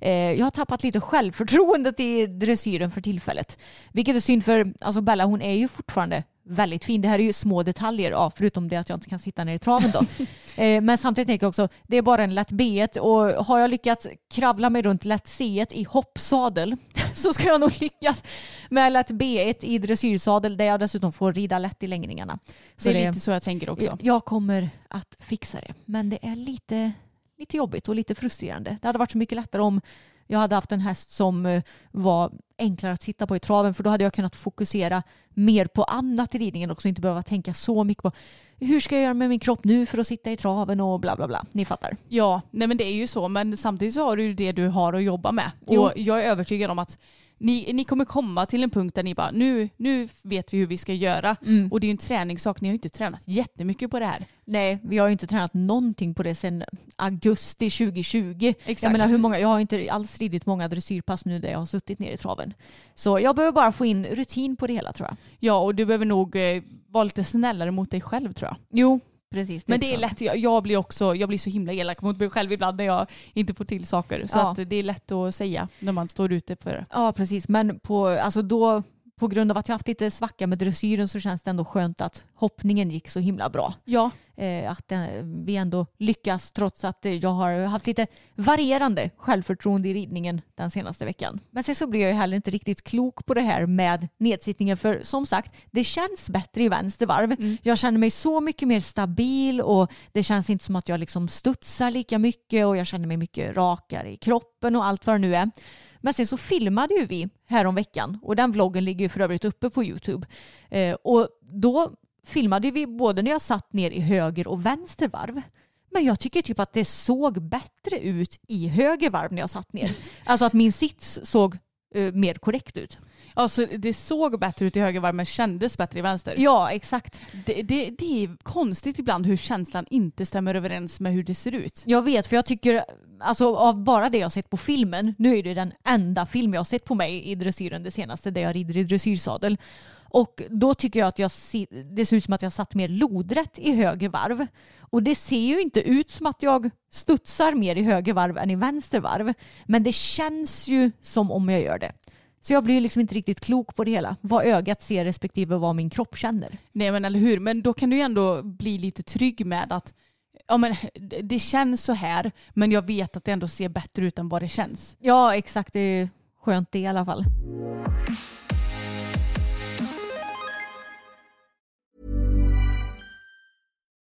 eh, jag har tappat lite självförtroendet i dressyren för tillfället. Vilket är synd för alltså Bella hon är ju fortfarande väldigt fin. Det här är ju små detaljer, ja, förutom det att jag inte kan sitta ner i traven då. eh, men samtidigt tänker jag också, det är bara en lätt B1 och har jag lyckats kravla mig runt lätt C1 i hoppsadel så ska jag nog lyckas med lätt B1 i dressyrsadel där jag dessutom får rida lätt i längningarna. Så det är lite så jag tänker också. jag kommer att fixa det. Men det är lite, lite jobbigt och lite frustrerande. Det hade varit så mycket lättare om jag hade haft en häst som eh, var enklare att sitta på i traven för då hade jag kunnat fokusera mer på annat i ridningen också inte behöva tänka så mycket på hur ska jag göra med min kropp nu för att sitta i traven och bla bla bla. Ni fattar. Ja, nej men det är ju så. Men samtidigt så har du ju det du har att jobba med. Jo. Och jag är övertygad om att ni, ni kommer komma till en punkt där ni bara, nu, nu vet vi hur vi ska göra. Mm. Och det är ju en träningssak, ni har ju inte tränat jättemycket på det här. Nej, vi har ju inte tränat någonting på det sedan augusti 2020. Exakt. Jag menar hur många, jag har inte alls ridit många dressyrpass nu där jag har suttit ner i traven. Så jag behöver bara få in rutin på det hela tror jag. Ja, och du behöver nog eh, vara lite snällare mot dig själv tror jag. Jo, precis. Men det är lätt, jag, jag blir också jag blir så himla elak mot mig själv ibland när jag inte får till saker. Så Ja. att det är lätt att säga när man står ute för det. Ja, precis. Men på, alltså då, på grund av att jag haft lite svacka med dressyren så känns det ändå skönt att hoppningen gick så himla bra. Ja, Eh, att den, vi ändå lyckas trots att eh, jag har haft lite varierande självförtroende i ridningen den senaste veckan. Men sen så blir jag ju heller inte riktigt klok på det här med nedsittningen för som sagt, det känns bättre i vänster varv. Jag känner mig så mycket mer stabil och det känns inte som att jag liksom studsar lika mycket och jag känner mig mycket rakare i kroppen och allt vad det nu är. Men sen så filmade ju vi härom veckan och den vloggen ligger ju för övrigt uppe på Youtube. Eh, och då filmade vi både när jag satt ner i höger och vänster varv. Men jag tycker typ att det såg bättre ut i höger varv när jag satt ner. Alltså att min sits såg eh, mer korrekt ut. Alltså det såg bättre ut i höger varv men kändes bättre i vänster. Ja, exakt. Det, det, det är konstigt ibland hur känslan inte stämmer överens med hur det ser ut. Jag vet, för jag tycker, alltså av bara det jag sett på filmen, nu är det den enda film jag har sett på mig i dressyren det senaste, där jag rider i dressyrsadel. Och då tycker jag att jag det ser ut som att jag satt mer lodrätt i höger varv. Och det ser ju inte ut som att jag studsar mer i höger varv än i vänster varv. Men det känns ju som om jag gör det. Så jag blir ju liksom inte riktigt klok på det hela. Vad ögat ser respektive vad min kropp känner. Nej men eller hur, men då kan du ju ändå bli lite trygg med att ja, men, det- det känns så här men jag vet att det ändå ser bättre ut än vad det känns. Ja, exakt. Det är skönt det i alla fall.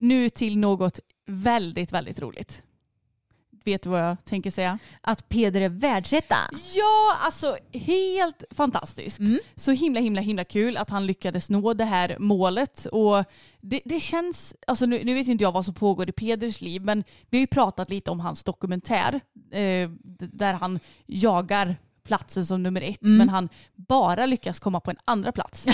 Nu till något väldigt, väldigt roligt. Vet du vad jag tänker säga? Att Peder är världsetta. Ja, alltså helt fantastiskt. Så himla, himla, himla kul att han lyckades nå det här målet. Och det, det känns, alltså nu, nu vet inte jag vad som pågår i Peders liv, men vi har ju pratat lite om hans dokumentär eh, där han jagar platsen som nummer ett, men han bara lyckas komma på en andra plats.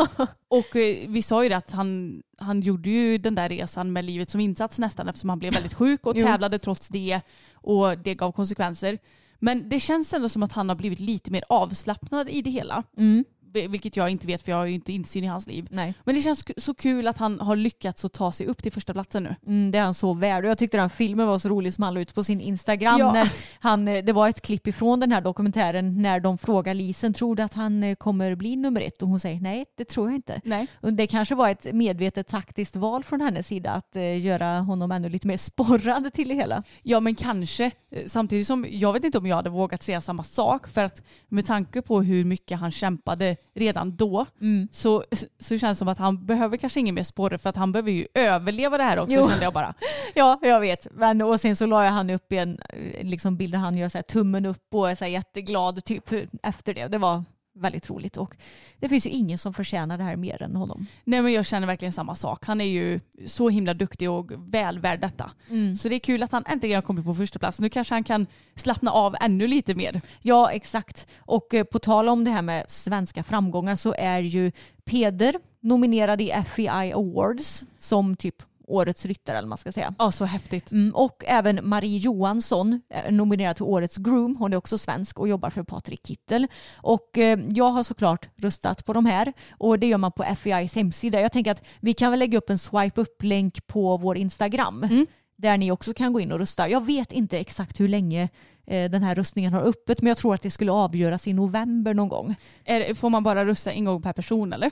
och eh, vi sa ju det att han, han gjorde ju den där resan med livet som insats nästan eftersom han blev väldigt sjuk och tävlade trots det och det gav konsekvenser. Men det känns ändå som att han har blivit lite mer avslappnad i det hela. Mm. Vil- Vilket jag inte vet för jag har ju inte insyn i hans liv. Nej. Men det känns så kul att han har lyckats att ta sig upp till första platsen nu. Mm, det är han så värd. Och jag tyckte den filmen var så rolig som han la ut på sin Instagram. Ja. När han, eh, det var ett klipp ifrån den här dokumentären när de frågar Lisen, tror du att han eh, kommer bli nummer ett? Och hon säger nej, det tror jag inte. Nej. Och det kanske var ett medvetet taktiskt val från hennes sida att eh, göra honom ännu lite mer sporrad till det hela. Ja men kanske. Samtidigt som jag vet inte om jag hade vågat säga samma sak för att med tanke på hur mycket han kämpade redan då så, så känns det som att han behöver kanske ingen mer sporre för att han behöver ju överleva det här också Jo. kände jag bara. Ja, jag vet. Men, och sen så la jag han upp i en eh, liksom bild där han gör så här tummen upp och är så jätteglad typ efter det. Det var väldigt roligt och det finns ju ingen som förtjänar det här mer än honom. Nej men jag känner verkligen samma sak. Han är ju så himla duktig och väl värd detta. Så det är kul att han äntligen har kommit på första plats. Nu kanske han kan slappna av ännu lite mer. Ja, exakt. Och eh, på tal om det här med svenska framgångar så är ju Peder nominerad i FEI Awards som typ årets ryttare eller man ska säga. Ja, så häftigt. Mm, och även Marie Johansson är nominerad till årets groom. Hon är också svensk och jobbar för Patrik Kittel. Och eh, jag har såklart röstat på de här och det gör man på FEIs hemsida. Jag tänker att vi kan väl lägga upp en swipe upp-länk på vår Instagram Mm. där ni också kan gå in och rösta. Jag vet inte exakt hur länge eh, den här röstningen har öppet men jag tror att det skulle avgöras i november någon gång. Det- får man bara rösta en gång per person eller?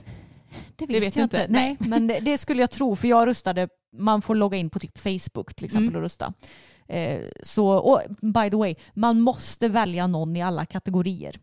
Det vet vet du jag inte. inte. Nej, men det, det skulle jag tro för jag röstade, man får logga in på typ Facebook till exempel Mm. och rösta. Eh, så, och by the way, man måste välja någon i alla kategorier.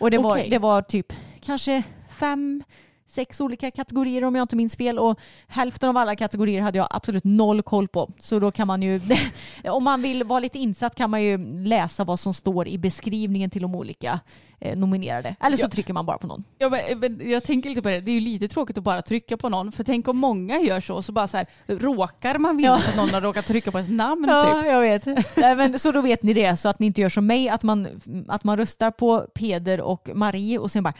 Och det, var, Okej. det var typ kanske fem, sex olika kategorier om jag inte minns fel och hälften av alla kategorier hade jag absolut noll koll på. Så då kan man ju, om man vill vara lite insatt kan man ju läsa vad som står i beskrivningen till de olika eh, nominerade. Eller så Ja. trycker man bara på någon. Ja, men, men jag tänker lite på det, det är ju lite tråkigt att bara trycka på någon. För tänk om många gör så, så bara så här, råkar man vinna Ja. att någon har råkat trycka på ens namn Ja, typ. jag vet. Nej, men, så då vet ni det, så att ni inte gör som mig, att man, att man röstar på Peder och Marie och sen bara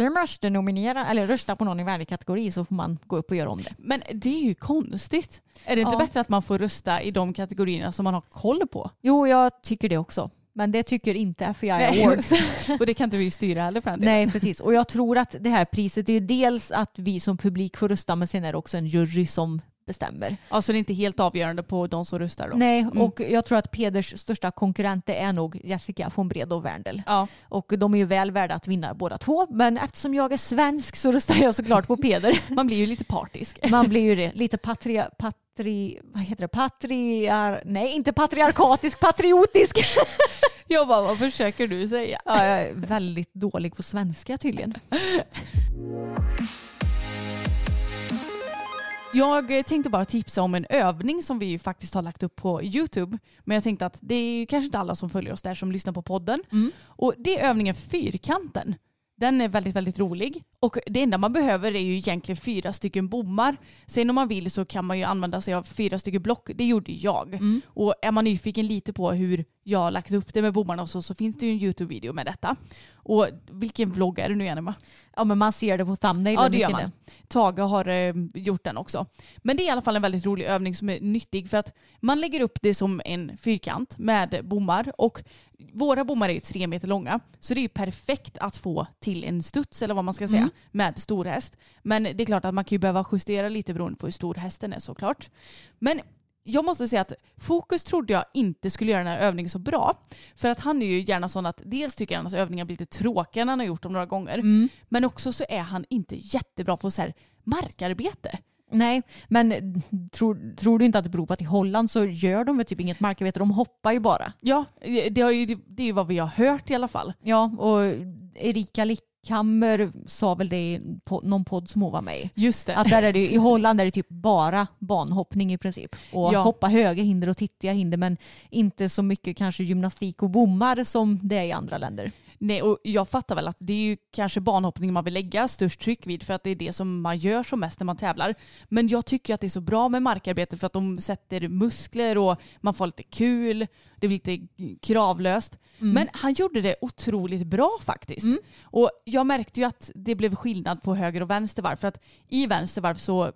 du måste nominera eller rösta på någon i varje kategori så får man gå upp och göra om det. Men det är ju konstigt. Är det inte Ja. bättre att man får rösta i de kategorierna som man har koll på? Jo, jag tycker det också. Men det tycker inte FEI. Awards. Och det kan inte vi styra heller för den. Nej, precis. Och jag tror att det här priset är ju dels att vi som publik får rösta men sen är det också en jury som bestämmer. Alltså det är inte helt avgörande på de som röstar då? Nej, Mm. och jag tror att Peders största konkurrent är nog Jessica von Bredow Werndl. Ja. Och de är ju väl värda att vinna båda två. Men eftersom jag är svensk så röstar jag såklart på Peder. Man blir ju lite partisk. Man blir ju det. Lite patria... Patri, vad heter det? Patriar... Nej, inte patriarkatisk, patriotisk. Jag bara, vad försöker du säga? Ja, jag är väldigt dålig på svenska tydligen. Jag eh, tänkte bara tipsa om en övning som vi ju faktiskt har lagt upp på YouTube. Men jag tänkte att det är ju kanske inte alla som följer oss där som lyssnar på podden. Mm. Och det är övningen Fyrkanten. Den är väldigt, väldigt rolig. Och det enda man behöver är ju egentligen fyra stycken bommar. Sen om man vill så kan man ju använda sig av fyra stycken block. Det gjorde jag. Och är man nyfiken lite på hur jag har lagt upp det med bommarna och så, så finns det ju en YouTube-video med detta. Och vilken vlogg är det nu igen Emma? Ja, men man ser det på thumbnailen. Ja det gör man. Tage har eh, gjort den också. Men det är i alla fall en väldigt rolig övning som är nyttig för att man lägger upp det som en fyrkant med bommar och våra bommar är ju tre meter långa så det är ju perfekt att få till en studs eller vad man ska säga Mm. med stor häst. Men det är klart att man kan ju behöva justera lite beroende på hur stor hästen är såklart. Men jag måste säga att Fokus trodde jag inte skulle göra den här övningen så bra. För att han är ju gärna sån att dels tycker han att övningar blir lite tråkiga när han har gjort dem några gånger. Mm. Men också så är han inte jättebra på så här markarbete. Nej, men tror, tror du inte att det beror på att i Holland så gör de typ inget markarbete, de hoppar ju bara. Ja, det, har ju, det är ju vad vi har hört i alla fall. Ja, och Erika Lickhammer sa väl det i någon podd som hon var med i. Just det. Att där är det, I Holland är det typ bara banhoppning i princip. Och Ja. hoppa höga hinder och tittiga hinder men inte så mycket kanske gymnastik och bommar som det är i andra länder. Nej, och jag fattar väl att det är ju kanske banhoppning man vill lägga störst tryck vid för att det är det som man gör som mest när man tävlar. Men jag tycker att det är så bra med markarbete för att de sätter muskler och man får lite kul. Det blir lite kravlöst. Men han gjorde det otroligt bra faktiskt. Och jag märkte ju att det blev skillnad på höger och vänster varv. För att i vänster varv så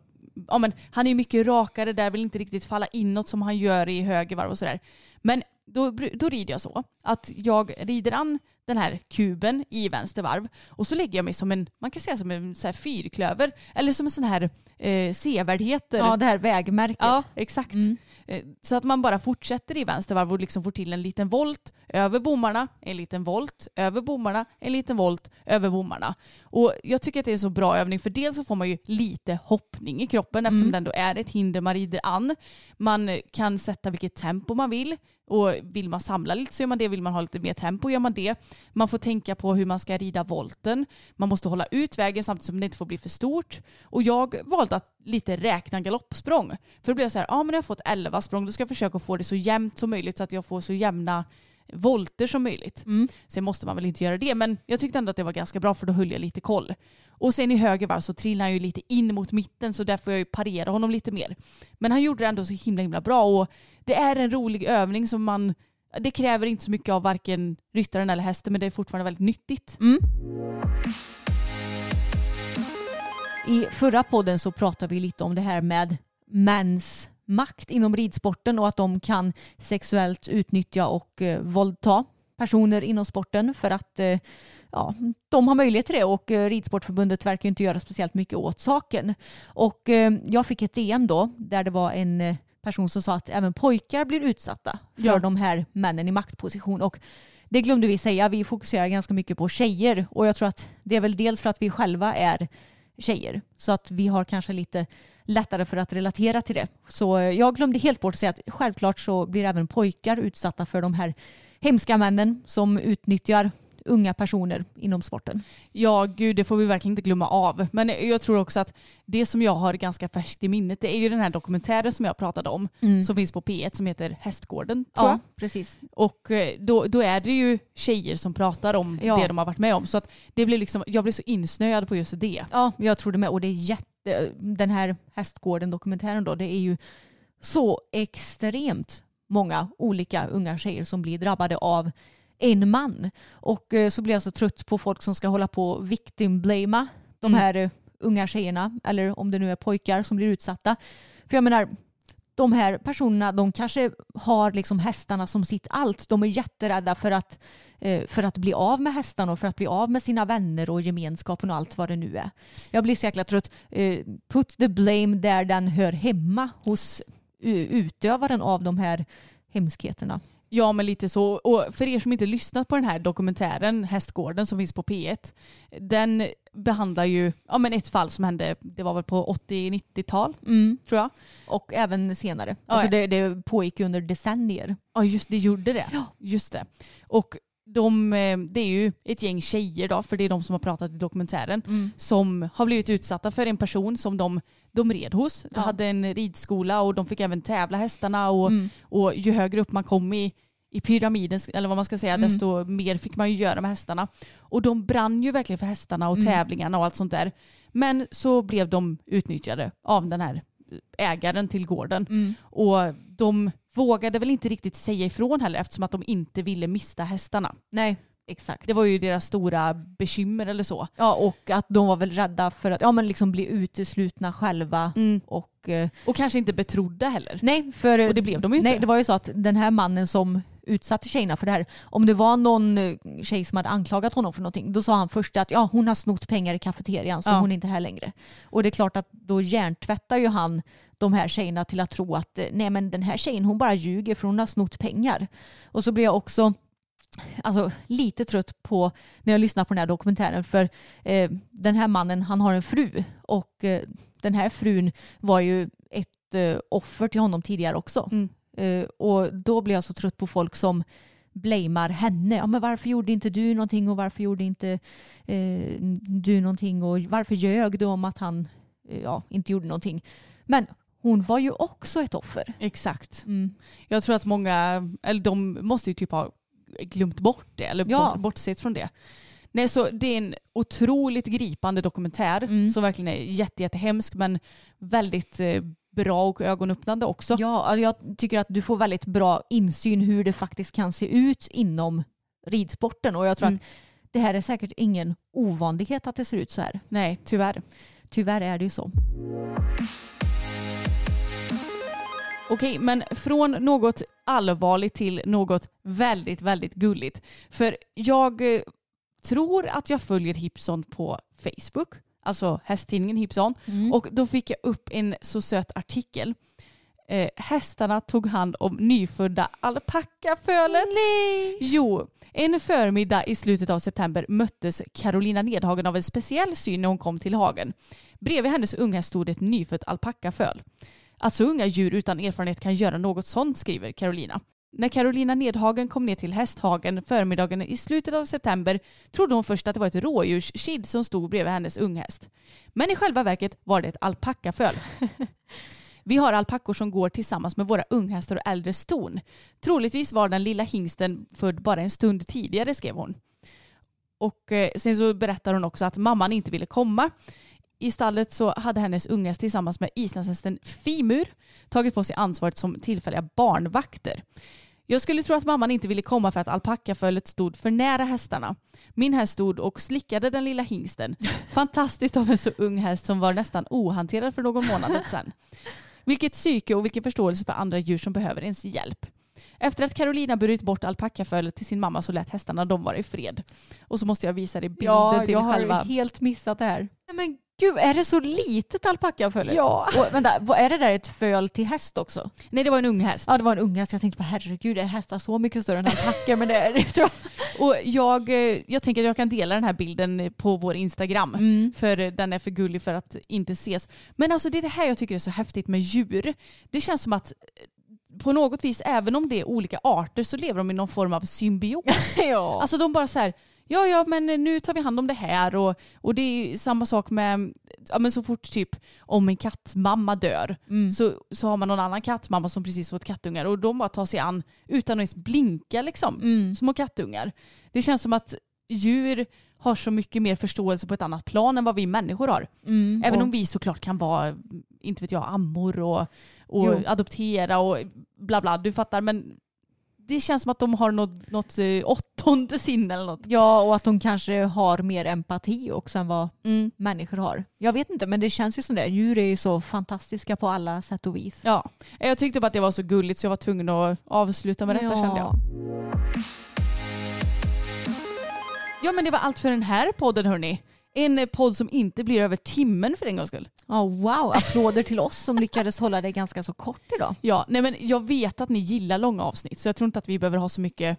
ja, men han är mycket rakare där, vill inte riktigt falla inåt som han gör i höger varv och sådär. Men då, då rider jag så att jag rider an den här kuben i vänster varv och så lägger jag mig som en, man kan säga som en så här fyrklöver eller som en sån här eh, sevärdheter. Ja, det här vägmärket. Ja, exakt. Mm. Eh, Så att man bara fortsätter i vänstervarv och liksom får till en liten volt över bommarna, en liten volt över bommarna, en liten volt över bommarna. Och jag tycker att det är så bra övning för dels så får man ju lite hoppning i kroppen eftersom Mm. det ändå är ett hinder man rider an. Man eh, kan sätta vilket tempo man vill och vill man samla lite så gör man det, vill man ha lite mer tempo gör man det. Man får tänka på hur man ska rida volten. Man måste hålla ut vägen samtidigt som det inte får bli för stort. Och jag valde att lite räkna galoppsprång. För då blev jag så här, ja men jag har fått 11 språng, då ska jag försöka få det så jämnt som möjligt så att jag får så jämna volter som möjligt. Mm. Sen måste man väl inte göra det, men jag tyckte ändå att det var ganska bra för då höll jag lite koll. Och sen i höger varv så trillar han ju lite in mot mitten så där får jag ju parera honom lite mer. Men han gjorde det ändå så himla himla bra och det är en rolig övning som man det kräver inte så mycket av varken ryttaren eller hästen men det är fortfarande väldigt nyttigt. Mm. I förra podden så pratade vi lite om det här med mäns makt inom ridsporten och att de kan sexuellt utnyttja och eh, våldta personer inom sporten för att eh, ja, de har möjlighet till det och eh, Ridsportförbundet verkar inte göra speciellt mycket åt saken. Och eh, jag fick ett DM då där det var en eh, person som sa att även pojkar blir utsatta för Ja. de här männen i maktposition. Och det glömde vi säga, vi fokuserar ganska mycket på tjejer och jag tror att det är väl dels för att vi själva är tjejer så att vi har kanske lite lättare för att relatera till det. Så jag glömde helt bort att säga att självklart så blir även pojkar utsatta för de här hemska männen som utnyttjar unga personer inom sporten. Ja, gud, det får vi verkligen inte glömma av. Men jag tror också att det som jag har ganska färskt i minnet det är ju den här dokumentären som jag pratade om som finns på P1 som heter Hästgården. Tror jag. Ja, precis. Och eh, då, då är det ju tjejer som pratar om Ja. det de har varit med om. Så att det blir liksom, jag blir så insnöad på just det. Ja, jag tror det med. Och det är jätte, den här Hästgården-dokumentären då, det är ju så extremt många olika unga tjejer som blir drabbade av en man. Och eh, så blir jag så trött på folk som ska hålla på och victim-blama de Mm. här eh, unga tjejerna, eller om det nu är pojkar som blir utsatta. För jag menar, de här personerna de kanske har liksom hästarna som sitt allt. De är jätterädda för att, eh, för att bli av med hästarna och för att bli av med sina vänner och gemenskapen och allt vad det nu är. Jag blir så jäkla trött. Put the blame där den hör hemma hos utövaren av de här hemskheterna. Ja men lite så. Och för er som inte lyssnat på den här dokumentären Hästgården som finns på P1. Den behandlar ju ja, men ett fall som hände, det var väl på 80-90-tal tror jag. Och även senare. Ja, alltså ja. det, det pågick under decennier. Ja just det gjorde det. Just det. Och de, eh, det är ju ett gäng tjejer då, för det är de som har pratat i dokumentären, som har blivit utsatta för en person som de, de red hos. De hade en ridskola och de fick även tävla hästarna och, och ju högre upp man kom i, i pyramiden, eller vad man ska säga, desto mer fick man ju göra med hästarna. Och de brann ju verkligen för hästarna och tävlingarna och allt sånt där. Men så blev de utnyttjade av den här ägaren till gården. Och de vågade väl inte riktigt säga ifrån heller eftersom att de inte ville mista hästarna. Nej, exakt. Det var ju deras stora bekymmer eller så. Ja, och att de var väl rädda för att ja, men liksom bli uteslutna själva. Och, eh, Och kanske inte betrodda heller. nej, för, Och det blev de ju inte. Nej, det var ju så att den här mannen som utsatte tjejerna för det här, om det var någon eh, tjej som hade anklagat honom för någonting, då sa han först att ja, hon har snott pengar i kafeterian så Ja. hon är inte här längre. Och det är klart att då hjärntvättar ju han de här tjejerna till att tro att eh, nej men den här tjejen hon bara ljuger för hon har snott pengar. Och så blir jag också alltså, lite trött på när jag lyssnar på den här dokumentären för eh, den här mannen han har en fru och eh, den här frun var ju ett eh, offer till honom tidigare också. Mm. Eh, och då blir jag så trött på folk som blamear henne. Ja, men varför gjorde inte du någonting och varför gjorde inte eh, du någonting och varför ljög du om att han eh, ja, inte gjorde någonting. Men hon var ju också ett offer. Exakt. Mm. Jag tror att många, eller de måste ju typ ha glömt bort det eller Ja. bort, bortsett från det. Nej, så det är en otroligt gripande dokumentär Mm. som verkligen är jätte, jättehemsk men väldigt eh, bra och ögonöppnande också. Ja, alltså jag tycker att du får väldigt bra insyn hur det faktiskt kan se ut inom ridsporten och jag tror Mm. att det här är säkert ingen ovanlighet att det ser ut så här. Nej, tyvärr. Tyvärr är det ju så. Okej, men från något allvarligt till något väldigt, väldigt gulligt. För jag eh, tror att jag följer Hipson på Facebook, alltså hästtidningen Hipson. Och då fick jag upp en så söt artikel. Eh, hästarna tog hand om nyfödda alpackafölet. Nej! Jo, en förmiddag i slutet av september möttes Carolina Nedhagen av en speciell syn när hon kom till hagen. Bredvid hennes unga stod ett nyfött alpackaföl. Att så unga djur utan erfarenhet kan göra något sånt skriver Carolina. När Carolina Nedhagen kom ner till hästhagen förmiddagen i slutet av september trodde hon först att det var ett rådjurskid som stod bredvid hennes unghäst. Men i själva verket var det ett alpackaföl. Vi har alpackor som går tillsammans med våra unghästar och äldre ston. Troligtvis var den lilla hingsten född bara en stund tidigare skrev hon. Och eh, sen så berättar hon också att mamman inte ville komma. I stallet så hade hennes unghäst tillsammans med islandshästen Fimur tagit på sig ansvaret som tillfälliga barnvakter. Jag skulle tro att mamman inte ville komma för att alpackafölet stod för nära hästarna. Min häst stod och slickade den lilla hingsten. Fantastiskt av en så ung häst som var nästan ohanterad för någon månad sedan. Vilket psyke och vilken förståelse för andra djur som behöver ens hjälp. Efter att Carolina burit bort alpackafölet till sin mamma så lät hästarna dem vara i fred. Och så måste jag visa dig bilden Ja, till jag har själva. helt missat det här. Men gud, är det så litet alpackafölet? Ja. Och, vänta, vad är det där ett föl till häst också? Nej det var en ung häst. Ja, det var en ung häst. Jag tänkte på herregud, är hästar så mycket större än alpackor? men det är. Och jag, eh, jag tänker att jag kan dela den här bilden på vår Instagram. Mm. För den är för gullig för att inte ses. Men alltså det är det här jag tycker är så häftigt med djur. Det känns som att eh, på något vis, även om det är olika arter så lever de i någon form av symbios. ja. Alltså de bara så här, ja ja men nu tar vi hand om det här och, och det är ju samma sak med, ja men så fort typ om en kattmamma dör Mm. så, så har man någon annan kattmamma som precis fått kattungar och de bara tar sig an utan att ens blinka liksom. Mm. Små kattungar. Det känns som att djur har så mycket mer förståelse på ett annat plan än vad vi människor har. Mm. Även Och- om vi såklart kan vara, inte vet jag, ammor och, och Jo. adoptera och bla bla, du fattar. Men det känns som att de har något, något eh, åttonde sinne eller något. Ja, och att de kanske har mer empati också än vad Mm. människor har. Jag vet inte, men det känns ju som det. Djur är ju så fantastiska på alla sätt och vis. Ja, jag tyckte bara att det var så gulligt så jag var tvungen att avsluta med detta Ja. kände jag. Ja men det var allt för den här podden hörni. En eh, podd som inte blir över timmen för en gångs skull. Ja, wow, applåder till oss som lyckades hålla det ganska så kort idag. Ja, nej men jag vet att ni gillar långa avsnitt så jag tror inte att vi behöver ha så mycket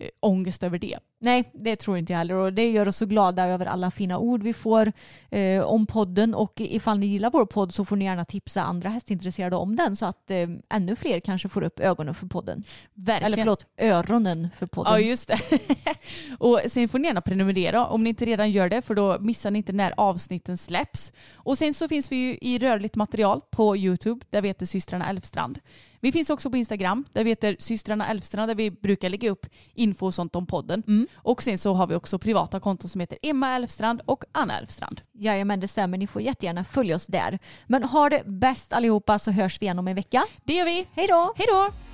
Eh, ångest över det. Nej, det tror inte jag heller och det gör oss så glada över alla fina ord vi får eh, om podden och ifall ni gillar vår podd så får ni gärna tipsa andra hästintresserade om den så att eh, ännu fler kanske får upp ögonen för podden. Verkligen. Eller förlåt, öronen för podden. Ja just det. och sen får ni gärna prenumerera om ni inte redan gör det för då missar ni inte när avsnitten släpps. Och sen så finns vi ju i rörligt material på YouTube där vi heter systrarna Elfstrand. Vi finns också på Instagram där vi heter systrarna Elfstrand där vi brukar lägga upp info och sånt om podden. Och sen så har vi också privata konton som heter Emma Elfstrand och Anna Elfstrand. Jajamän, det stämmer. Ni får jättegärna följa oss där. Men ha det bäst allihopa så hörs vi igen om en vecka. Det gör vi. Hej då! Hej då!